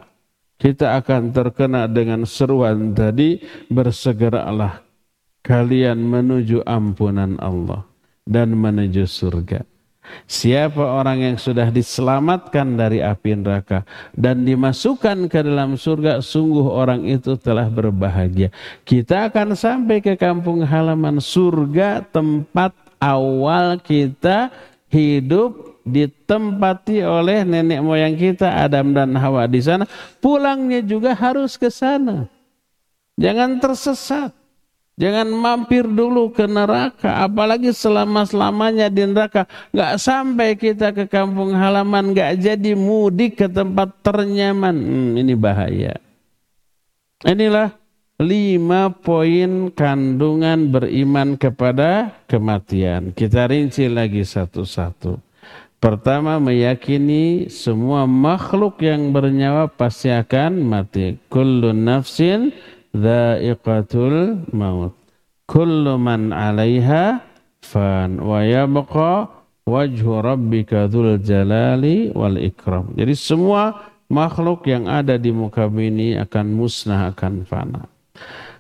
kita akan terkena dengan seruan tadi, bersegeralah kalian menuju ampunan Allah dan menuju surga. Siapa orang yang sudah diselamatkan dari api neraka dan dimasukkan ke dalam surga, sungguh orang itu telah berbahagia. Kita akan sampai ke kampung halaman surga, tempat awal kita hidup ditempati oleh nenek moyang kita Adam dan Hawa di sana. Pulangnya juga harus ke sana. Jangan tersesat. Jangan mampir dulu ke neraka, apalagi selama-selamanya di neraka. Nggak sampai kita ke kampung halaman, nggak jadi mudik ke tempat ternyaman. Hmm, ini bahaya. Inilah lima poin kandungan beriman kepada kematian. Kita rinci lagi satu-satu. Pertama meyakini semua makhluk yang bernyawa pasti akan mati. Kullu nafsin dha'iqatul maut. Kullu man 'alaiha fan wa yabqa wajhu rabbika dzul jalali wal ikram. Jadi semua makhluk yang ada di muka bumi akan musnah akan fana.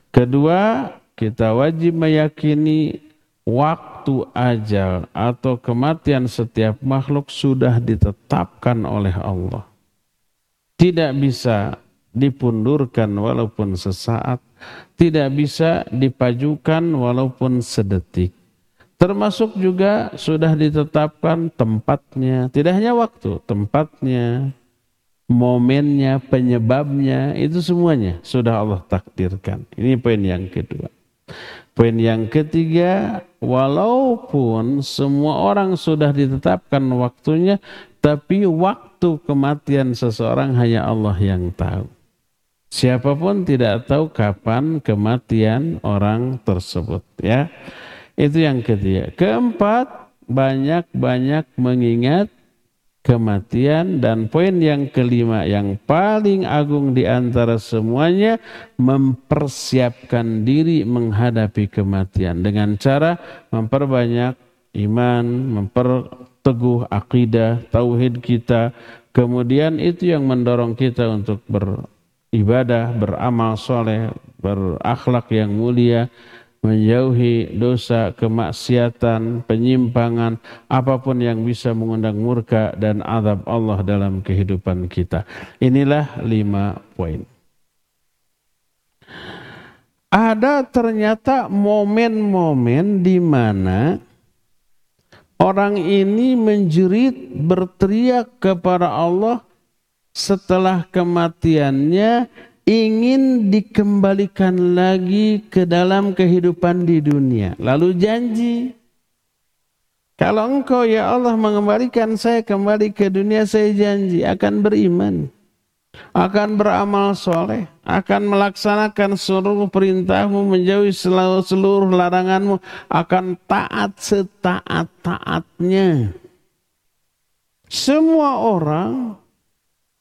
Kedua, kita wajib meyakini waktu ajal atau kematian setiap makhluk sudah ditetapkan oleh Allah. Tidak bisa dipundurkan walaupun sesaat, tidak bisa dipajukan walaupun sedetik. Termasuk juga sudah ditetapkan tempatnya, tidak hanya waktu, tempatnya, momennya, penyebabnya, itu semuanya sudah Allah takdirkan. Ini poin yang kedua. Poin yang ketiga, walaupun semua orang sudah ditetapkan waktunya, tapi waktu kematian seseorang hanya Allah yang tahu. Siapa pun tidak tahu kapan kematian orang tersebut ya. Itu yang ketiga. Keempat, banyak-banyak mengingat kematian dan poin yang kelima yang paling agung di antara semuanya mempersiapkan diri menghadapi kematian dengan cara memperbanyak iman, memperteguh akidah, tauhid kita. Kemudian itu yang mendorong kita untuk ber ibadah, beramal soleh, berakhlak yang mulia, menjauhi dosa, kemaksiatan, penyimpangan, apa pun yang bisa mengundang murka dan azab Allah dalam kehidupan kita. Inilah lima poin. Ada ternyata momen-momen di mana orang ini menjerit berteriak kepada Allah setelah kematiannya ingin dikembalikan lagi ke dalam kehidupan di dunia. Lalu janji, kalau engkau ya Allah mengembalikan saya kembali ke dunia, saya janji akan beriman, akan beramal soleh, akan melaksanakan seluruh perintahmu, menjauhi seluruh, laranganmu, akan taat setaat-taatnya. Semua orang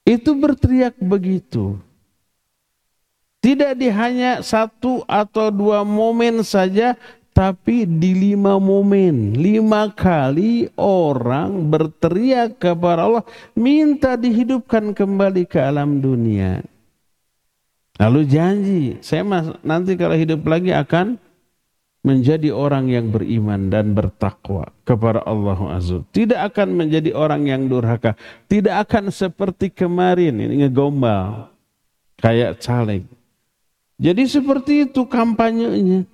itu berteriak begitu. Tidak di hanya satu atau dua momen saja, tapi di lima momen. Lima kali orang berteriak kepada Allah, minta dihidupkan kembali ke alam dunia. Lalu janji, saya nanti kalau hidup lagi akan menjadi orang yang beriman dan bertakwa kepada Allah Azza. Tidak akan menjadi orang yang durhaka. Tidak akan seperti kemarin ini ngegombal kayak caleg. Jadi seperti itu kampanyenya.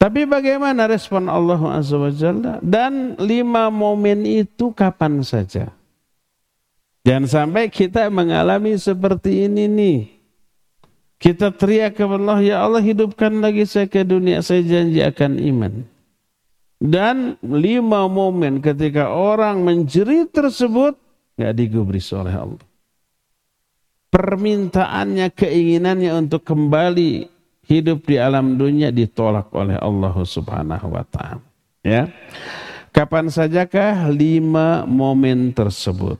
Tapi bagaimana respon Allah Azza wa Jalla? Dan lima momen itu kapan saja. Jangan sampai kita mengalami seperti ini nih. Kita teriak kepada Allah, ya Allah hidupkan lagi saya ke dunia, saya janji akan iman. Dan lima momen ketika orang menjerit tersebut, nggak digubris oleh Allah. Permintaannya, keinginannya untuk kembali hidup di alam dunia ditolak oleh Allah subhanahu wa ta'ala. Ya. Kapan sajakah lima momen tersebut?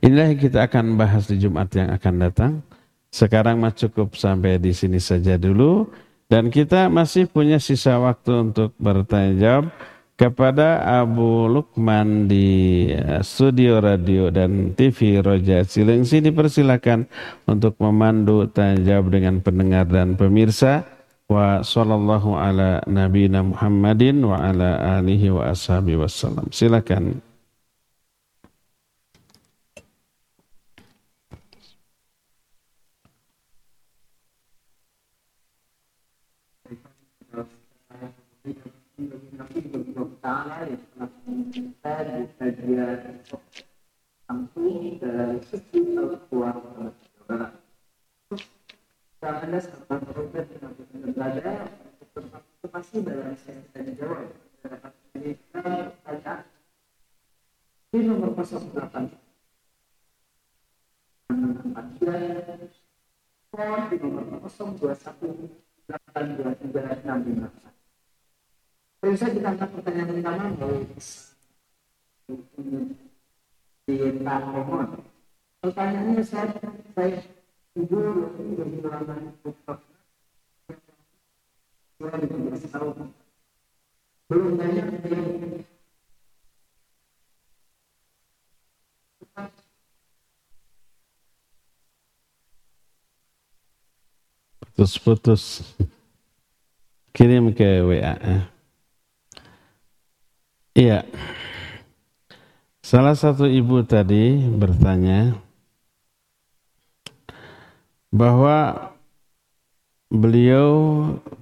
Inilah yang kita akan bahas di Jumat yang akan datang. Sekarang mah cukup sampai di sini saja dulu. Dan kita masih punya sisa waktu untuk bertanya jawab kepada Abu Lukman di eh, studio radio dan TV Roja Cilengsi dipersilakan untuk memandu tanya jawab dengan pendengar dan pemirsa wa sallallahu ala nabiyina Muhammadin wa ala alihi wa ashabi wassalam. Silakan. Taala yang telah kita di bagian langsung dari sisi keuangan saudara. Anda serta berobat dengan berada berpartisipasi dalam sesi tanya jawab dapat mengirimkan pertanyaan nomor 08 di nomor 021 823 654 saya ditangkap pertanyaan dari di Pak Momon. Pertanyaannya saya saya ibu lebih lama saya lebih tahun belum banyak yang putus-putus kirim ke WA eh. Iya. Salah satu ibu tadi bertanya bahwa beliau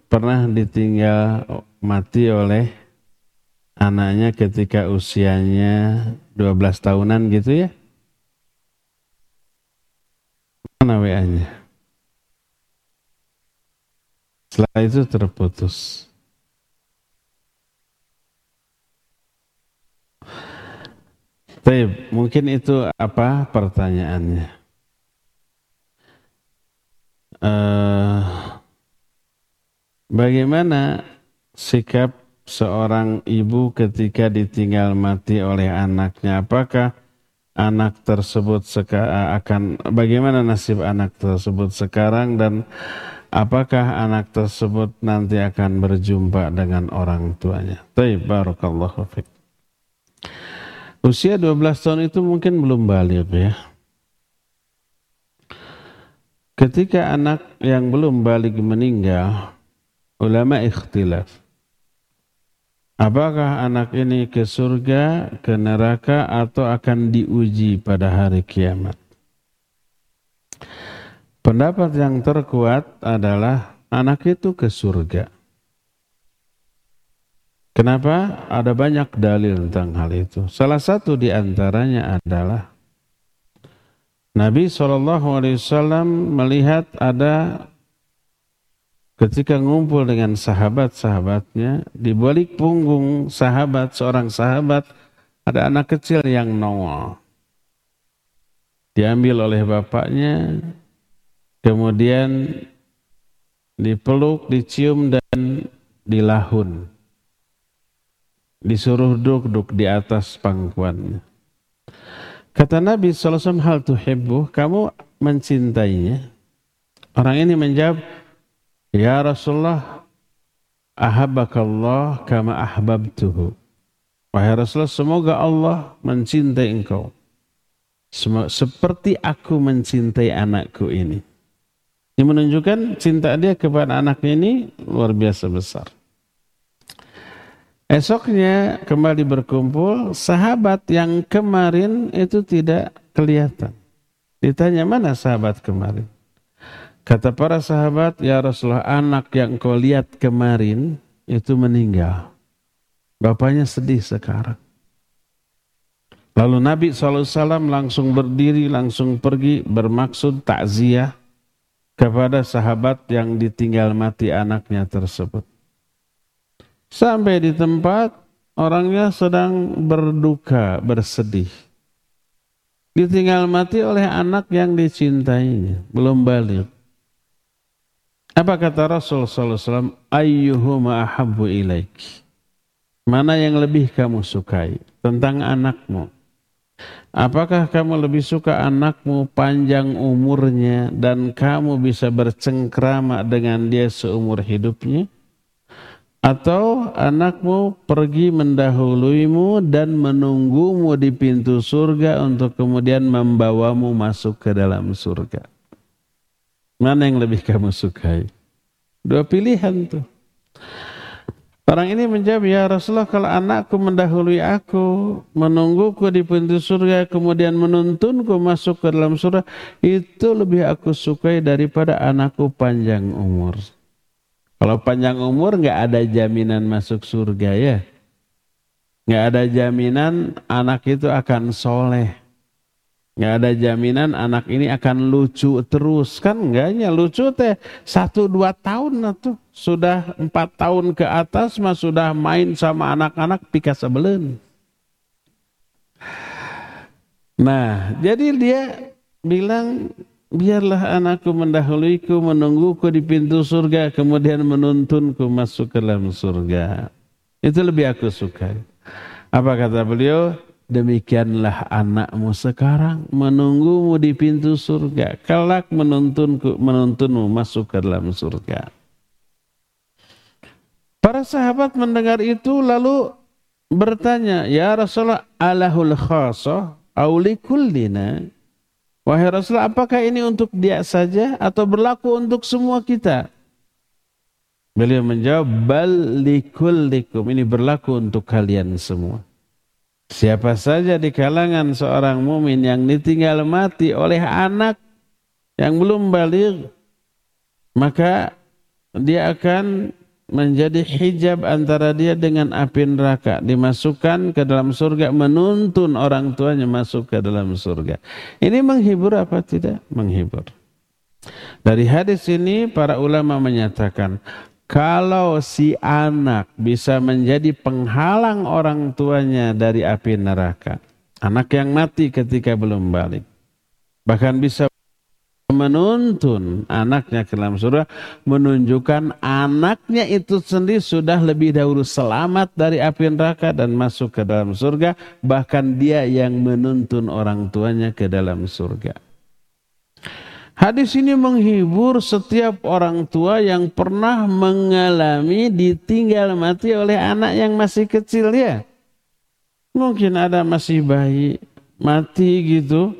pernah ditinggal mati oleh anaknya ketika usianya 12 tahunan gitu ya. Mana WA-nya? Setelah itu terputus. Baik, mungkin itu apa pertanyaannya? Uh, bagaimana sikap seorang ibu ketika ditinggal mati oleh anaknya? Apakah anak tersebut akan bagaimana nasib anak tersebut sekarang dan apakah anak tersebut nanti akan berjumpa dengan orang tuanya? Baik, barakallahu fiqh. Usia 12 tahun itu mungkin belum balik ya. Ketika anak yang belum balik meninggal, ulama ikhtilaf. Apakah anak ini ke surga, ke neraka, atau akan diuji pada hari kiamat? Pendapat yang terkuat adalah anak itu ke surga. Kenapa? Ada banyak dalil tentang hal itu. Salah satu di antaranya adalah Nabi SAW melihat ada ketika ngumpul dengan sahabat-sahabatnya, di balik punggung sahabat, seorang sahabat, ada anak kecil yang nongol. Diambil oleh bapaknya, kemudian dipeluk, dicium, dan dilahun disuruh duduk di atas pangkuannya. Kata Nabi SAW, hal tuhibbu, kamu mencintainya. Orang ini menjawab, Ya Rasulullah, ahabakallah kama ahbabtuhu. Wahai Rasulullah, semoga Allah mencintai engkau. Seperti aku mencintai anakku ini. Ini menunjukkan cinta dia kepada anaknya ini luar biasa besar. Esoknya kembali berkumpul, sahabat yang kemarin itu tidak kelihatan. Ditanya mana sahabat kemarin? Kata para sahabat, ya Rasulullah anak yang kau lihat kemarin itu meninggal. Bapaknya sedih sekarang. Lalu Nabi SAW langsung berdiri, langsung pergi bermaksud takziah kepada sahabat yang ditinggal mati anaknya tersebut. Sampai di tempat orangnya sedang berduka, bersedih. Ditinggal mati oleh anak yang dicintainya, belum balik. Apa kata Rasul SAW? Ayyuhuma ahabbu ilaiki. Mana yang lebih kamu sukai? Tentang anakmu. Apakah kamu lebih suka anakmu panjang umurnya dan kamu bisa bercengkrama dengan dia seumur hidupnya? Atau anakmu pergi mendahuluimu dan menunggumu di pintu surga untuk kemudian membawamu masuk ke dalam surga? Mana yang lebih kamu sukai? Dua pilihan tuh. Orang ini menjawab, ya Rasulullah kalau anakku mendahului aku, menungguku di pintu surga, kemudian menuntunku masuk ke dalam surga, itu lebih aku sukai daripada anakku panjang umur. Kalau panjang umur nggak ada jaminan masuk surga ya. Nggak ada jaminan anak itu akan soleh. Nggak ada jaminan anak ini akan lucu terus. Kan enggaknya lucu teh satu dua tahun tuh. Sudah empat tahun ke atas mah sudah main sama anak-anak pika sebelen. Nah jadi dia bilang biarlah anakku mendahuluiku menungguku di pintu surga kemudian menuntunku masuk ke dalam surga. Itu lebih aku suka. Apa kata beliau? demikianlah anakmu sekarang menunggumu di pintu surga kelak menuntunku menuntunmu masuk ke dalam surga para sahabat mendengar itu lalu bertanya ya Rasulullah alahul khasah aulikullina wahai Rasulullah apakah ini untuk dia saja atau berlaku untuk semua kita? Beliau menjawab bal likullikum. Ini berlaku untuk kalian semua. Siapa saja di kalangan seorang mumin yang ditinggal mati oleh anak yang belum balik, maka dia akan menjadi hijab antara dia dengan api neraka. Dimasukkan ke dalam surga menuntun orang tuanya masuk ke dalam surga. Ini menghibur apa tidak? Menghibur. Dari hadis ini para ulama menyatakan kalau si anak bisa menjadi penghalang orang tuanya dari api neraka, anak yang mati ketika belum balik, bahkan bisa menuntun anaknya ke dalam surga, menunjukkan anaknya itu sendiri sudah lebih dahulu selamat dari api neraka dan masuk ke dalam surga, bahkan dia yang menuntun orang tuanya ke dalam surga. Hadis ini menghibur setiap orang tua yang pernah mengalami ditinggal mati oleh anak yang masih kecil ya. Mungkin ada masih bayi mati gitu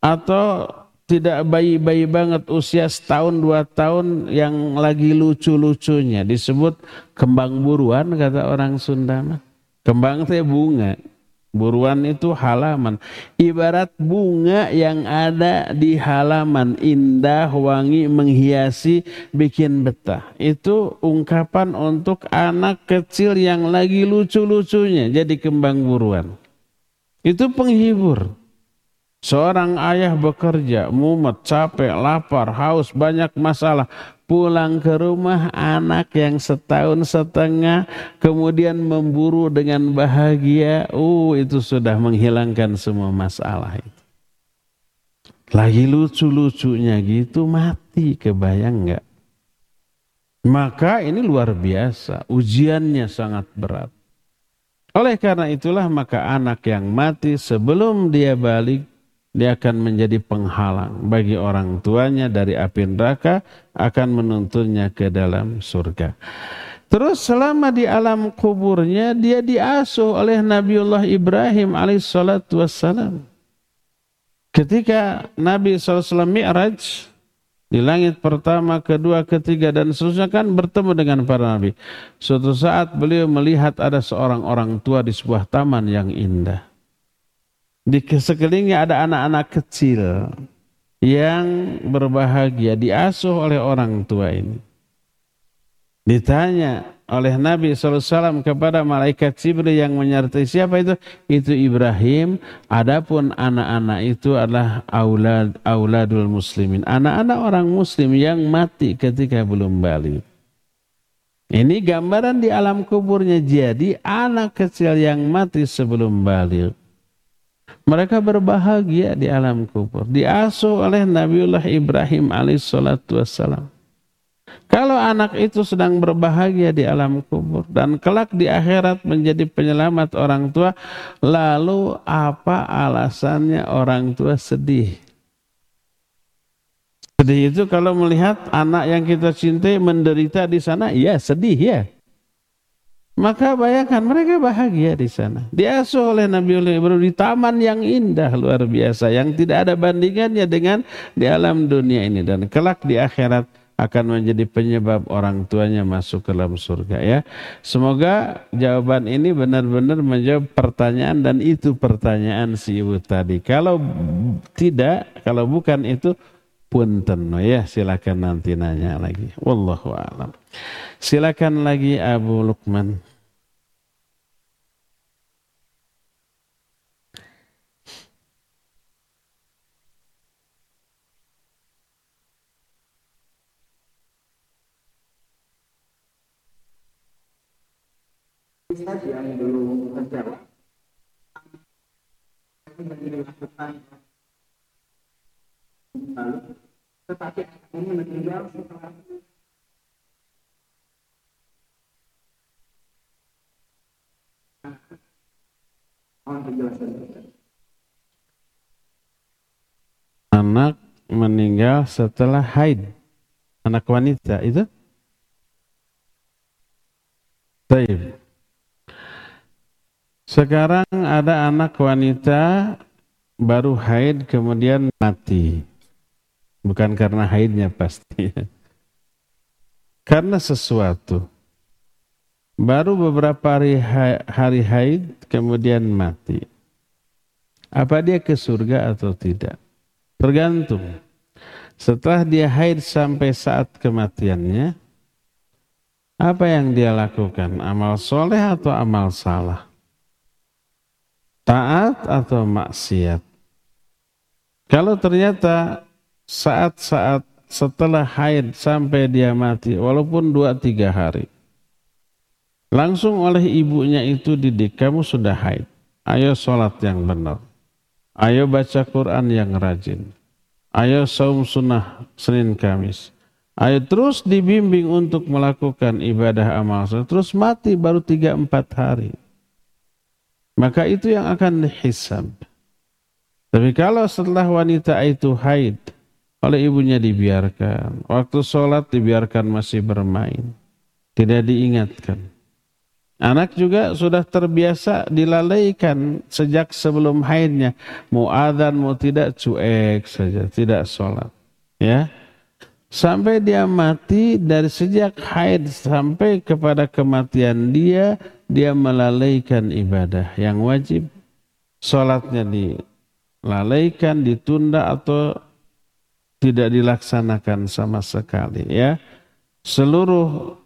atau tidak bayi-bayi banget usia setahun dua tahun yang lagi lucu-lucunya disebut kembang buruan kata orang Sunda Kembang teh bunga. Buruan itu halaman. Ibarat bunga yang ada di halaman. Indah, wangi, menghiasi, bikin betah. Itu ungkapan untuk anak kecil yang lagi lucu-lucunya. Jadi kembang buruan. Itu penghibur. Seorang ayah bekerja, mumet, capek, lapar, haus, banyak masalah. Pulang ke rumah anak yang setahun setengah kemudian memburu dengan bahagia. Uh itu sudah menghilangkan semua masalah itu. Lagi lucu-lucunya gitu mati. Kebayang nggak? Maka ini luar biasa. Ujiannya sangat berat. Oleh karena itulah maka anak yang mati sebelum dia balik dia akan menjadi penghalang bagi orang tuanya dari api neraka akan menuntunnya ke dalam surga. Terus selama di alam kuburnya dia diasuh oleh Nabiullah Ibrahim alaihissalatu wassalam. Ketika Nabi SAW mi'raj di langit pertama, kedua, ketiga dan seterusnya kan bertemu dengan para nabi. Suatu saat beliau melihat ada seorang orang tua di sebuah taman yang indah. Di sekelilingnya ada anak-anak kecil yang berbahagia diasuh oleh orang tua ini. Ditanya oleh Nabi SAW kepada malaikat Jibril yang menyertai siapa itu? Itu Ibrahim. Adapun anak-anak itu adalah aulad auladul muslimin. Anak-anak orang muslim yang mati ketika belum balik. Ini gambaran di alam kuburnya. Jadi anak kecil yang mati sebelum balik mereka berbahagia di alam kubur. Diasuh oleh Nabiullah Ibrahim alaihissalatu wassalam. Kalau anak itu sedang berbahagia di alam kubur dan kelak di akhirat menjadi penyelamat orang tua, lalu apa alasannya orang tua sedih? Sedih itu kalau melihat anak yang kita cintai menderita di sana, ya sedih ya. Maka bayangkan mereka bahagia di sana. Diasuh oleh Nabi Ibrahim di taman yang indah luar biasa yang tidak ada bandingannya dengan di alam dunia ini dan kelak di akhirat akan menjadi penyebab orang tuanya masuk ke dalam surga ya. Semoga jawaban ini benar-benar menjawab pertanyaan dan itu pertanyaan si ibu tadi. Kalau tidak, kalau bukan itu punten ya silakan nanti nanya lagi. Wallahu a'lam. Silakan lagi Abu Lukman. yang belum terjawab dilakukan lalu tetapi meninggal setelah Anak meninggal setelah haid. Anak wanita itu? Baik. Sekarang ada anak wanita baru haid kemudian mati. Bukan karena haidnya pasti. karena sesuatu. Baru beberapa hari, hari haid kemudian mati. Apa dia ke surga atau tidak? Tergantung. Setelah dia haid sampai saat kematiannya, apa yang dia lakukan? Amal soleh atau amal salah? taat atau maksiat. Kalau ternyata saat-saat setelah haid sampai dia mati, walaupun dua tiga hari, langsung oleh ibunya itu didik, kamu sudah haid, ayo sholat yang benar, ayo baca Quran yang rajin, ayo saum sunnah Senin Kamis, ayo terus dibimbing untuk melakukan ibadah amal, terus mati baru tiga empat hari. Maka itu yang akan dihisab. Tapi kalau setelah wanita itu haid, oleh ibunya dibiarkan, waktu sholat dibiarkan masih bermain, tidak diingatkan. Anak juga sudah terbiasa dilalaikan sejak sebelum haidnya. Mau adhan, mau tidak, cuek saja, tidak sholat. Ya, sampai dia mati dari sejak haid sampai kepada kematian dia dia melalaikan ibadah yang wajib, sholatnya dilalaikan, ditunda atau tidak dilaksanakan sama sekali ya. Seluruh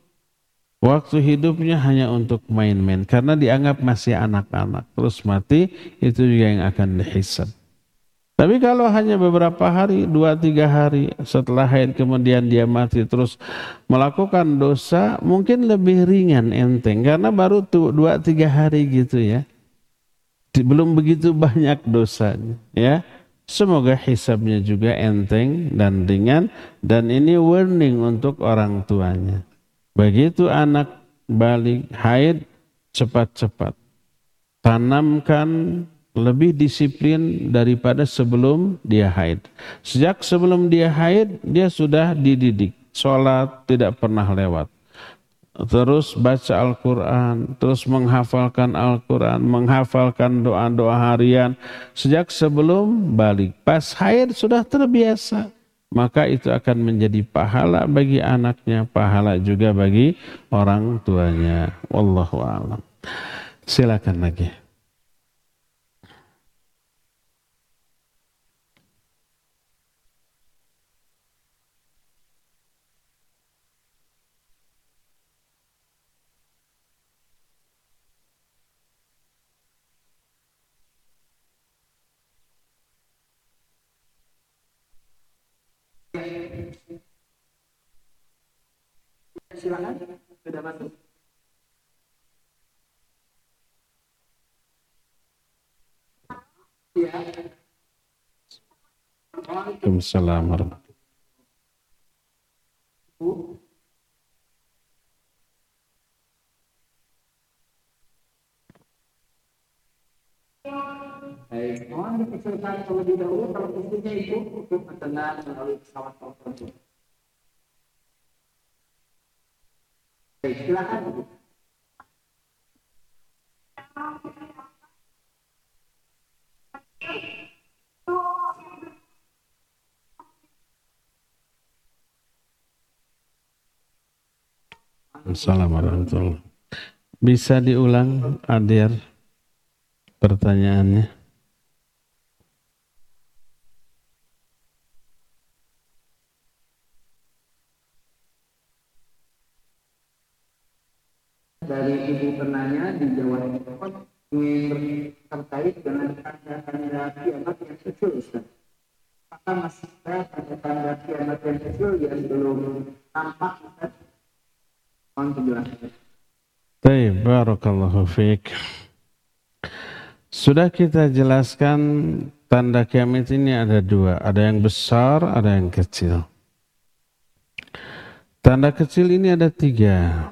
waktu hidupnya hanya untuk main-main karena dianggap masih anak-anak. Terus mati itu juga yang akan dihisab. Tapi kalau hanya beberapa hari, dua tiga hari setelah haid kemudian dia mati terus melakukan dosa, mungkin lebih ringan enteng karena baru tuh dua tiga hari gitu ya, belum begitu banyak dosanya ya. Semoga hisabnya juga enteng dan ringan dan ini warning untuk orang tuanya. Begitu anak balik haid cepat-cepat tanamkan lebih disiplin daripada sebelum dia haid. Sejak sebelum dia haid, dia sudah dididik. Sholat tidak pernah lewat. Terus baca Al-Quran, terus menghafalkan Al-Quran, menghafalkan doa-doa harian. Sejak sebelum balik. Pas haid sudah terbiasa. Maka itu akan menjadi pahala bagi anaknya, pahala juga bagi orang tuanya. Wallahu a'lam. Silakan lagi. Waalaikumsalam selamat. Baik, mohon dipersilakan terlebih dahulu kalau istrinya itu untuk melalui pesawat. Baik, silakan. Thank you. Assalamualaikum Bisa diulang Adir pertanyaannya? Dari ibu penanya di Jawa Timur terkait dengan tanda-tanda kiamat yang kecil Ustaz. Apakah masih ada tanda-tanda kiamat yang kecil yang belum tampak Ustaz? Baik, barakallahu fiik. Sudah kita jelaskan tanda kiamat ini ada dua, ada yang besar, ada yang kecil. Tanda kecil ini ada tiga.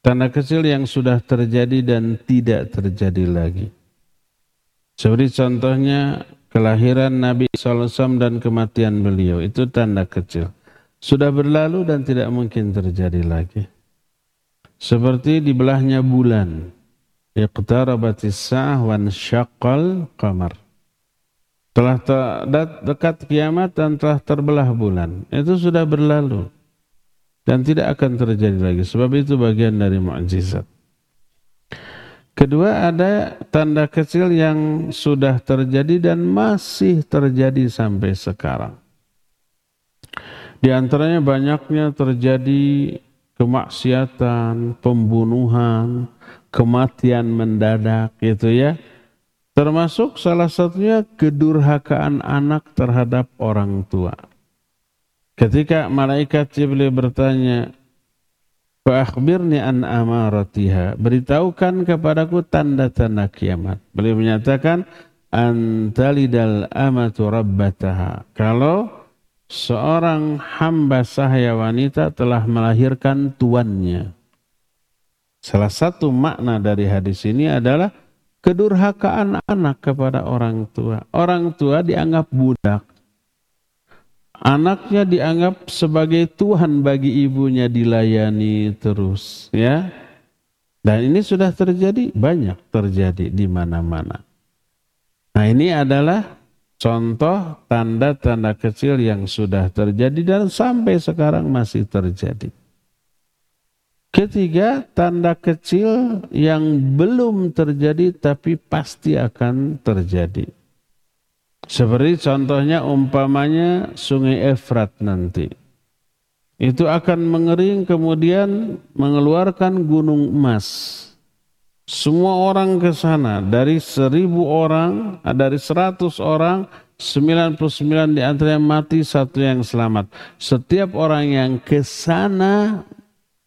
Tanda kecil yang sudah terjadi dan tidak terjadi lagi. Seperti contohnya kelahiran Nabi SAW dan kematian beliau, itu tanda kecil. Sudah berlalu dan tidak mungkin terjadi lagi. Seperti dibelahnya bulan. Iqtarabatis sa'ah wan syaqqal qamar. Telah dekat kiamat dan telah terbelah bulan. Itu sudah berlalu. Dan tidak akan terjadi lagi. Sebab itu bagian dari mukjizat. Kedua ada tanda kecil yang sudah terjadi dan masih terjadi sampai sekarang. Di antaranya banyaknya terjadi kemaksiatan, pembunuhan, kematian mendadak gitu ya. Termasuk salah satunya kedurhakaan anak terhadap orang tua. Ketika malaikat Jibril bertanya, Fa'akhbirni an amaratiha. Beritahukan kepadaku tanda-tanda kiamat. Beliau menyatakan, Antalidal amatu rabbataha. Kalau seorang hamba sahaya wanita telah melahirkan tuannya. Salah satu makna dari hadis ini adalah kedurhakaan anak kepada orang tua. Orang tua dianggap budak. Anaknya dianggap sebagai Tuhan bagi ibunya dilayani terus, ya. Dan ini sudah terjadi, banyak terjadi di mana-mana. Nah, ini adalah contoh tanda-tanda kecil yang sudah terjadi dan sampai sekarang masih terjadi. Ketiga, tanda kecil yang belum terjadi tapi pasti akan terjadi. Seperti contohnya umpamanya sungai Efrat nanti. Itu akan mengering kemudian mengeluarkan gunung emas. Semua orang ke sana, dari seribu orang, dari seratus orang, 99 di antaranya mati, satu yang selamat. Setiap orang yang ke sana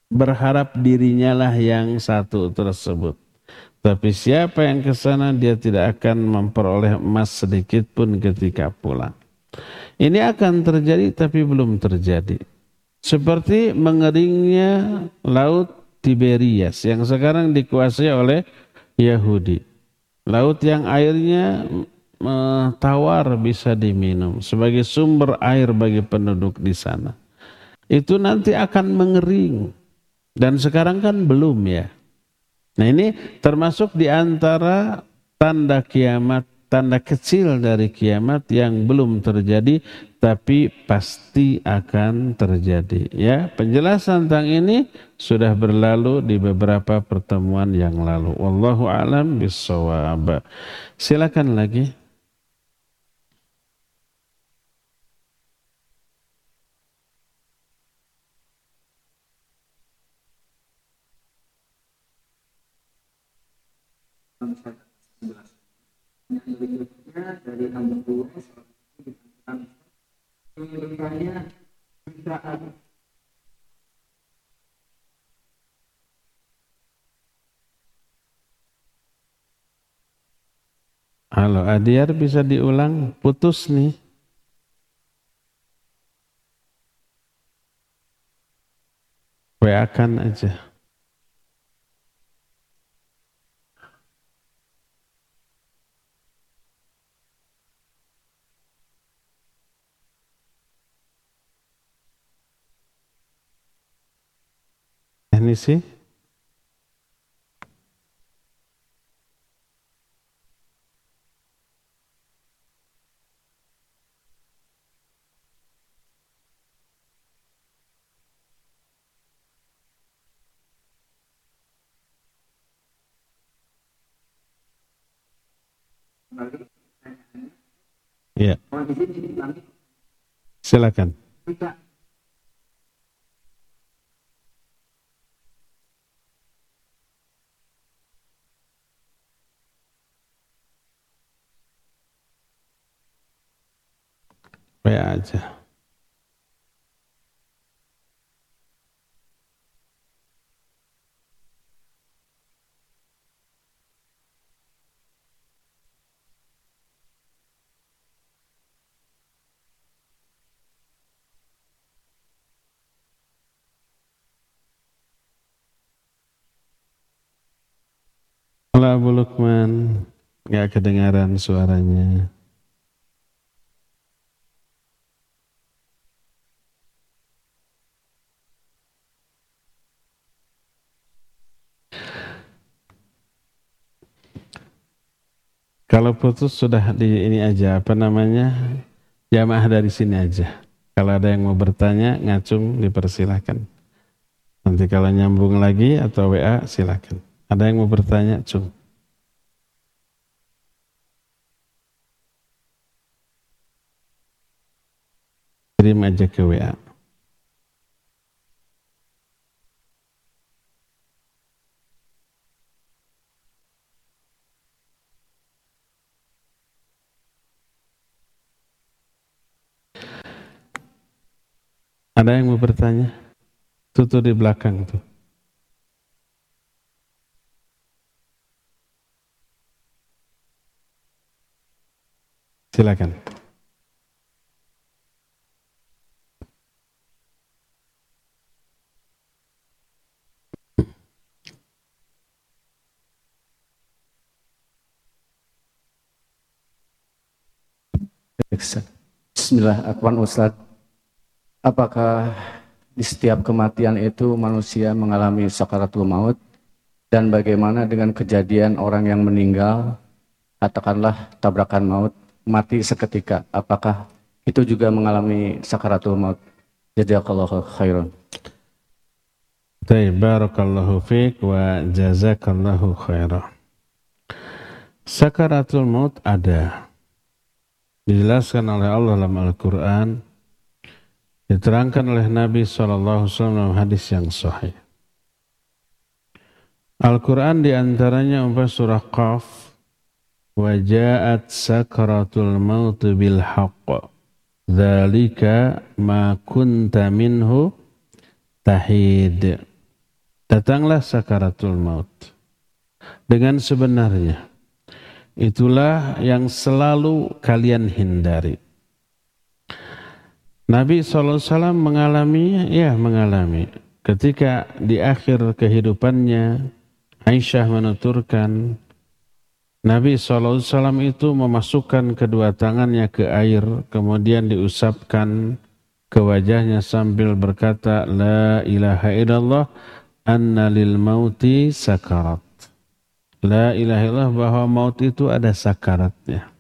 berharap dirinya lah yang satu tersebut. Tapi siapa yang ke sana dia tidak akan memperoleh emas sedikit pun ketika pulang. Ini akan terjadi tapi belum terjadi. Seperti mengeringnya laut Tiberias yang sekarang dikuasai oleh Yahudi. Laut yang airnya tawar bisa diminum sebagai sumber air bagi penduduk di sana. Itu nanti akan mengering dan sekarang kan belum ya. Nah ini termasuk di antara tanda kiamat, tanda kecil dari kiamat yang belum terjadi tapi pasti akan terjadi. Ya, penjelasan tentang ini sudah berlalu di beberapa pertemuan yang lalu. Wallahu alam bisawab. Silakan lagi. Dari nomor dua bertanya Halo Adiar bisa diulang? Putus nih. WA aja teknisi. Ya. Silakan. Baik aja. Halo Abu Lukman, nggak kedengaran suaranya. Kalau putus sudah di ini aja, apa namanya? Jamaah dari sini aja. Kalau ada yang mau bertanya, ngacung dipersilahkan. Nanti kalau nyambung lagi atau WA silakan. Ada yang mau bertanya, Cung? Kirim aja ke WA. Ada yang mau bertanya? Tutup di belakang tuh. Silakan. Bismillah. Apakah di setiap kematian itu manusia mengalami sakaratul maut? Dan bagaimana dengan kejadian orang yang meninggal, katakanlah tabrakan maut, mati seketika, apakah itu juga mengalami sakaratul maut? Jazakallahu khairan. Baik, barakallahu fiq wa jazakallahu khairan. Sakaratul maut ada. Dijelaskan oleh Allah dalam Al-Quran. Diterangkan oleh Nabi SAW dalam hadis yang sahih. Al-Quran di antaranya umpah surah Qaf. Waja'at sakratul maut bil haqq. Zalika ma kunta minhu tahid. Datanglah sakaratul maut. Dengan sebenarnya. Itulah yang selalu kalian hindari. Nabi SAW mengalami ya mengalami ketika di akhir kehidupannya Aisyah menuturkan Nabi SAW itu memasukkan kedua tangannya ke air, kemudian diusapkan ke wajahnya sambil berkata, La ilaha illallah, anna lil mauti sakarat. La ilaha illallah bahwa maut itu ada sakaratnya.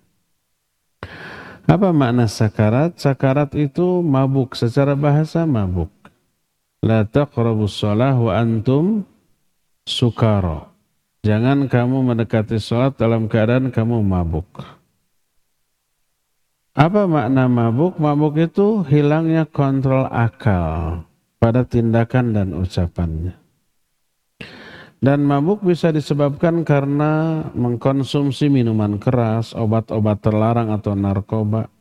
Apa makna sakarat? Sakarat itu mabuk, secara bahasa mabuk. La taqrabus salah wa antum sukara. Jangan kamu mendekati sholat dalam keadaan kamu mabuk. Apa makna mabuk? Mabuk itu hilangnya kontrol akal pada tindakan dan ucapannya. Dan mabuk bisa disebabkan karena mengkonsumsi minuman keras, obat-obat terlarang atau narkoba.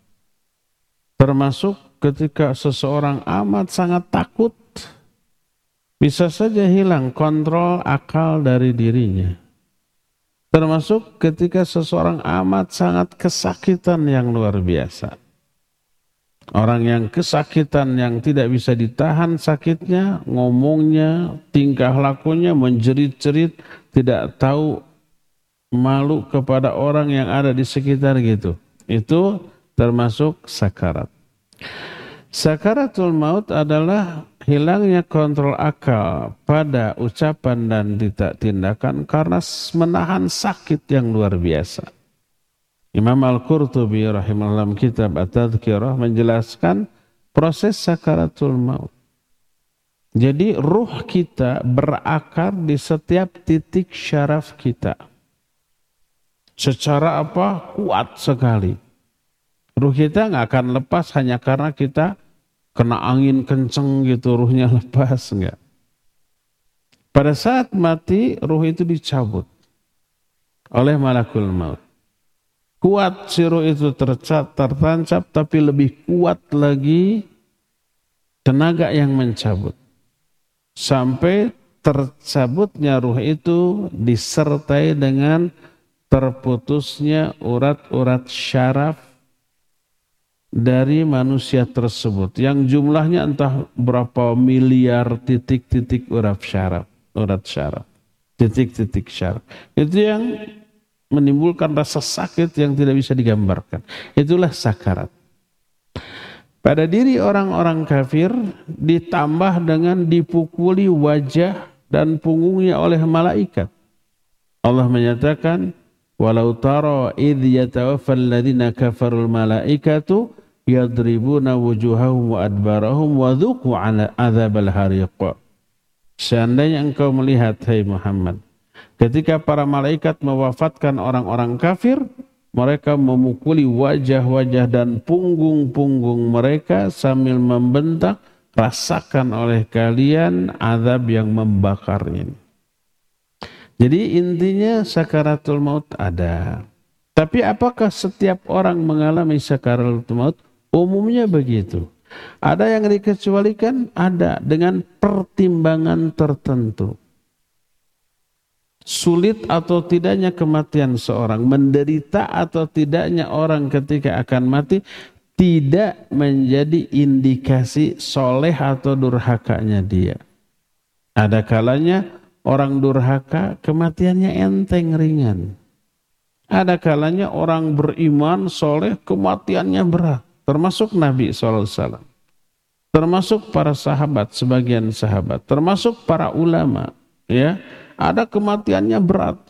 Termasuk ketika seseorang amat sangat takut bisa saja hilang kontrol akal dari dirinya. Termasuk ketika seseorang amat sangat kesakitan yang luar biasa. Orang yang kesakitan yang tidak bisa ditahan sakitnya, ngomongnya, tingkah lakunya menjerit-jerit, tidak tahu malu kepada orang yang ada di sekitar gitu. Itu termasuk sakarat. Sakaratul maut adalah hilangnya kontrol akal pada ucapan dan tindakan karena menahan sakit yang luar biasa. Imam Al-Qurtubi rahimahullah kitab At-Tadhkirah menjelaskan proses sakaratul maut. Jadi ruh kita berakar di setiap titik syaraf kita. Secara apa? Kuat sekali. Ruh kita nggak akan lepas hanya karena kita kena angin kenceng gitu ruhnya [LAUGHS] lepas enggak. Pada saat mati ruh itu dicabut oleh malakul maut. Kuat si ruh itu tercat, tertancap tapi lebih kuat lagi tenaga yang mencabut. Sampai tercabutnya ruh itu disertai dengan terputusnya urat-urat syaraf dari manusia tersebut yang jumlahnya entah berapa miliar titik-titik urat syaraf, urat syaraf, titik-titik syaraf. Itu yang menimbulkan rasa sakit yang tidak bisa digambarkan. Itulah sakarat. Pada diri orang-orang kafir ditambah dengan dipukuli wajah dan punggungnya oleh malaikat. Allah menyatakan, Walau tara idh yatawaffal ladhina kafarul malaikatu yadribuna wujuhahum wa adbarahum wa dhuku ala azabal hariq. Seandainya engkau melihat, hai Muhammad, ketika para malaikat mewafatkan orang-orang kafir, mereka memukuli wajah-wajah dan punggung-punggung mereka sambil membentak, rasakan oleh kalian azab yang membakar ini. Jadi intinya sakaratul maut ada. Tapi apakah setiap orang mengalami sakaratul maut? Umumnya begitu. Ada yang dikecualikan? Ada dengan pertimbangan tertentu. Sulit atau tidaknya kematian seorang, menderita atau tidaknya orang ketika akan mati, tidak menjadi indikasi soleh atau durhakanya dia. Ada kalanya orang durhaka kematiannya enteng ringan. Ada kalanya orang beriman soleh kematiannya berat termasuk Nabi SAW. Termasuk para sahabat, sebagian sahabat. Termasuk para ulama. ya Ada kematiannya berat.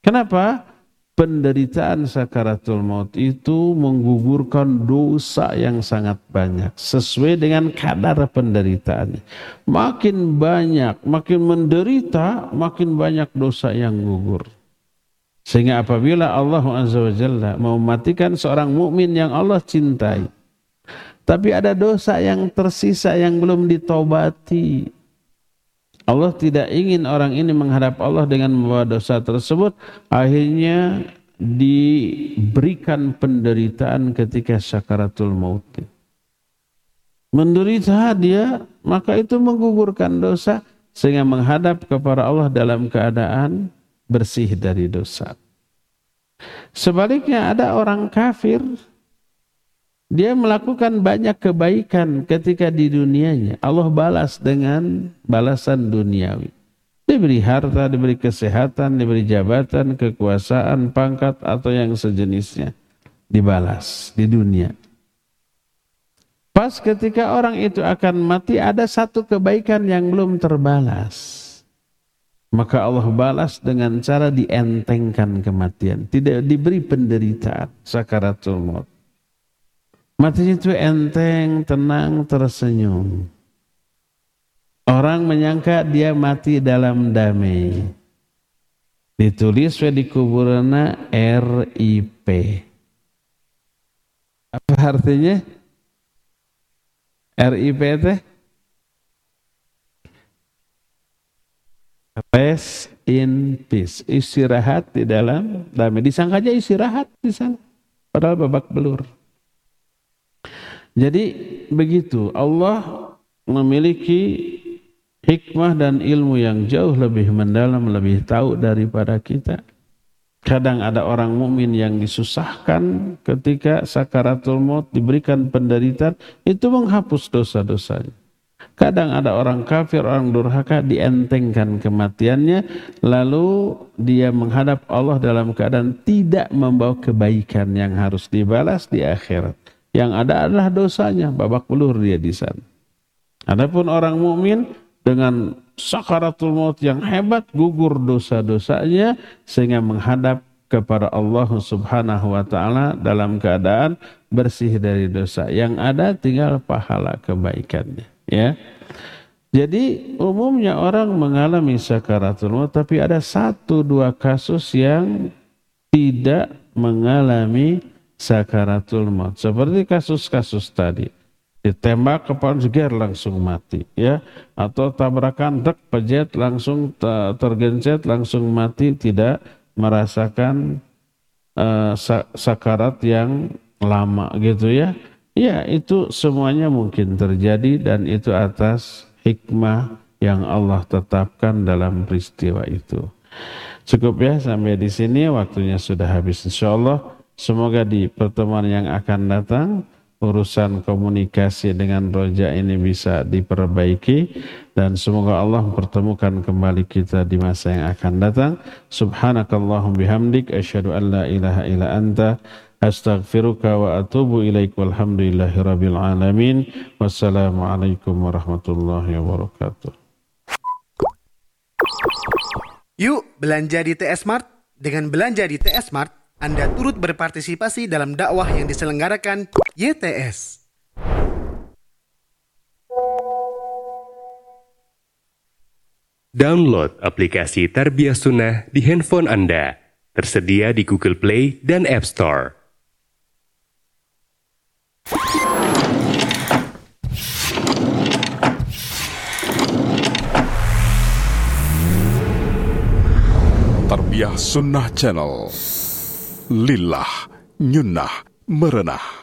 Kenapa? Penderitaan sakaratul maut itu menggugurkan dosa yang sangat banyak. Sesuai dengan kadar penderitaannya. Makin banyak, makin menderita, makin banyak dosa yang gugur. Sehingga apabila Allah Azza wa Jalla mau mematikan seorang mukmin yang Allah cintai, tapi ada dosa yang tersisa yang belum ditobati. Allah tidak ingin orang ini menghadap Allah dengan membawa dosa tersebut, akhirnya diberikan penderitaan ketika syakaratul maut. Menderita dia, maka itu menggugurkan dosa sehingga menghadap kepada Allah dalam keadaan bersih dari dosa. Sebaliknya ada orang kafir dia melakukan banyak kebaikan ketika di dunianya. Allah balas dengan balasan duniawi. Diberi harta, diberi kesehatan, diberi jabatan, kekuasaan, pangkat atau yang sejenisnya. Dibalas di dunia. Pas ketika orang itu akan mati ada satu kebaikan yang belum terbalas. Maka Allah balas dengan cara dientengkan kematian. Tidak diberi penderitaan. Sakaratul maut. Mati itu enteng, tenang, tersenyum. Orang menyangka dia mati dalam damai. Ditulis di kuburannya RIP. Apa artinya? RIP teh? Rest in peace. Istirahat di dalam damai. Disangkanya istirahat di sana. Padahal babak belur. Jadi begitu. Allah memiliki hikmah dan ilmu yang jauh lebih mendalam, lebih tahu daripada kita. Kadang ada orang mukmin yang disusahkan ketika sakaratul maut diberikan penderitaan, itu menghapus dosa-dosanya. Kadang ada orang kafir, orang durhaka dientengkan kematiannya, lalu dia menghadap Allah dalam keadaan tidak membawa kebaikan yang harus dibalas di akhirat. Yang ada adalah dosanya, babak belur dia di sana. Adapun orang mukmin dengan sakaratul maut yang hebat gugur dosa-dosanya sehingga menghadap kepada Allah Subhanahu wa taala dalam keadaan bersih dari dosa. Yang ada tinggal pahala kebaikannya, ya. Jadi umumnya orang mengalami sakaratul maut tapi ada satu dua kasus yang tidak mengalami sakaratul maut. Seperti kasus-kasus tadi ditembak kepala jeger langsung mati ya. Atau tabrakan dek pejet langsung tergencet langsung mati tidak merasakan uh, sakarat yang lama gitu ya. Ya itu semuanya mungkin terjadi dan itu atas hikmah yang Allah tetapkan dalam peristiwa itu. Cukup ya sampai di sini waktunya sudah habis insyaallah semoga di pertemuan yang akan datang urusan komunikasi dengan roja ini bisa diperbaiki dan semoga Allah mempertemukan kembali kita di masa yang akan datang. Subhanakallahum bihamdik asyhadu an la ilaha illa anta astaghfiruka wa atubu ilaik walhamdulillahi rabbil alamin. Wassalamualaikum warahmatullahi wabarakatuh. Yuk belanja di TS Mart. Dengan belanja di TS Mart, anda turut berpartisipasi dalam dakwah yang diselenggarakan YTS. Download aplikasi Tarbiyah Sunnah di handphone Anda. Tersedia di Google Play dan App Store. Tarbiyah Sunnah Channel lillah, nyunnah, merenah.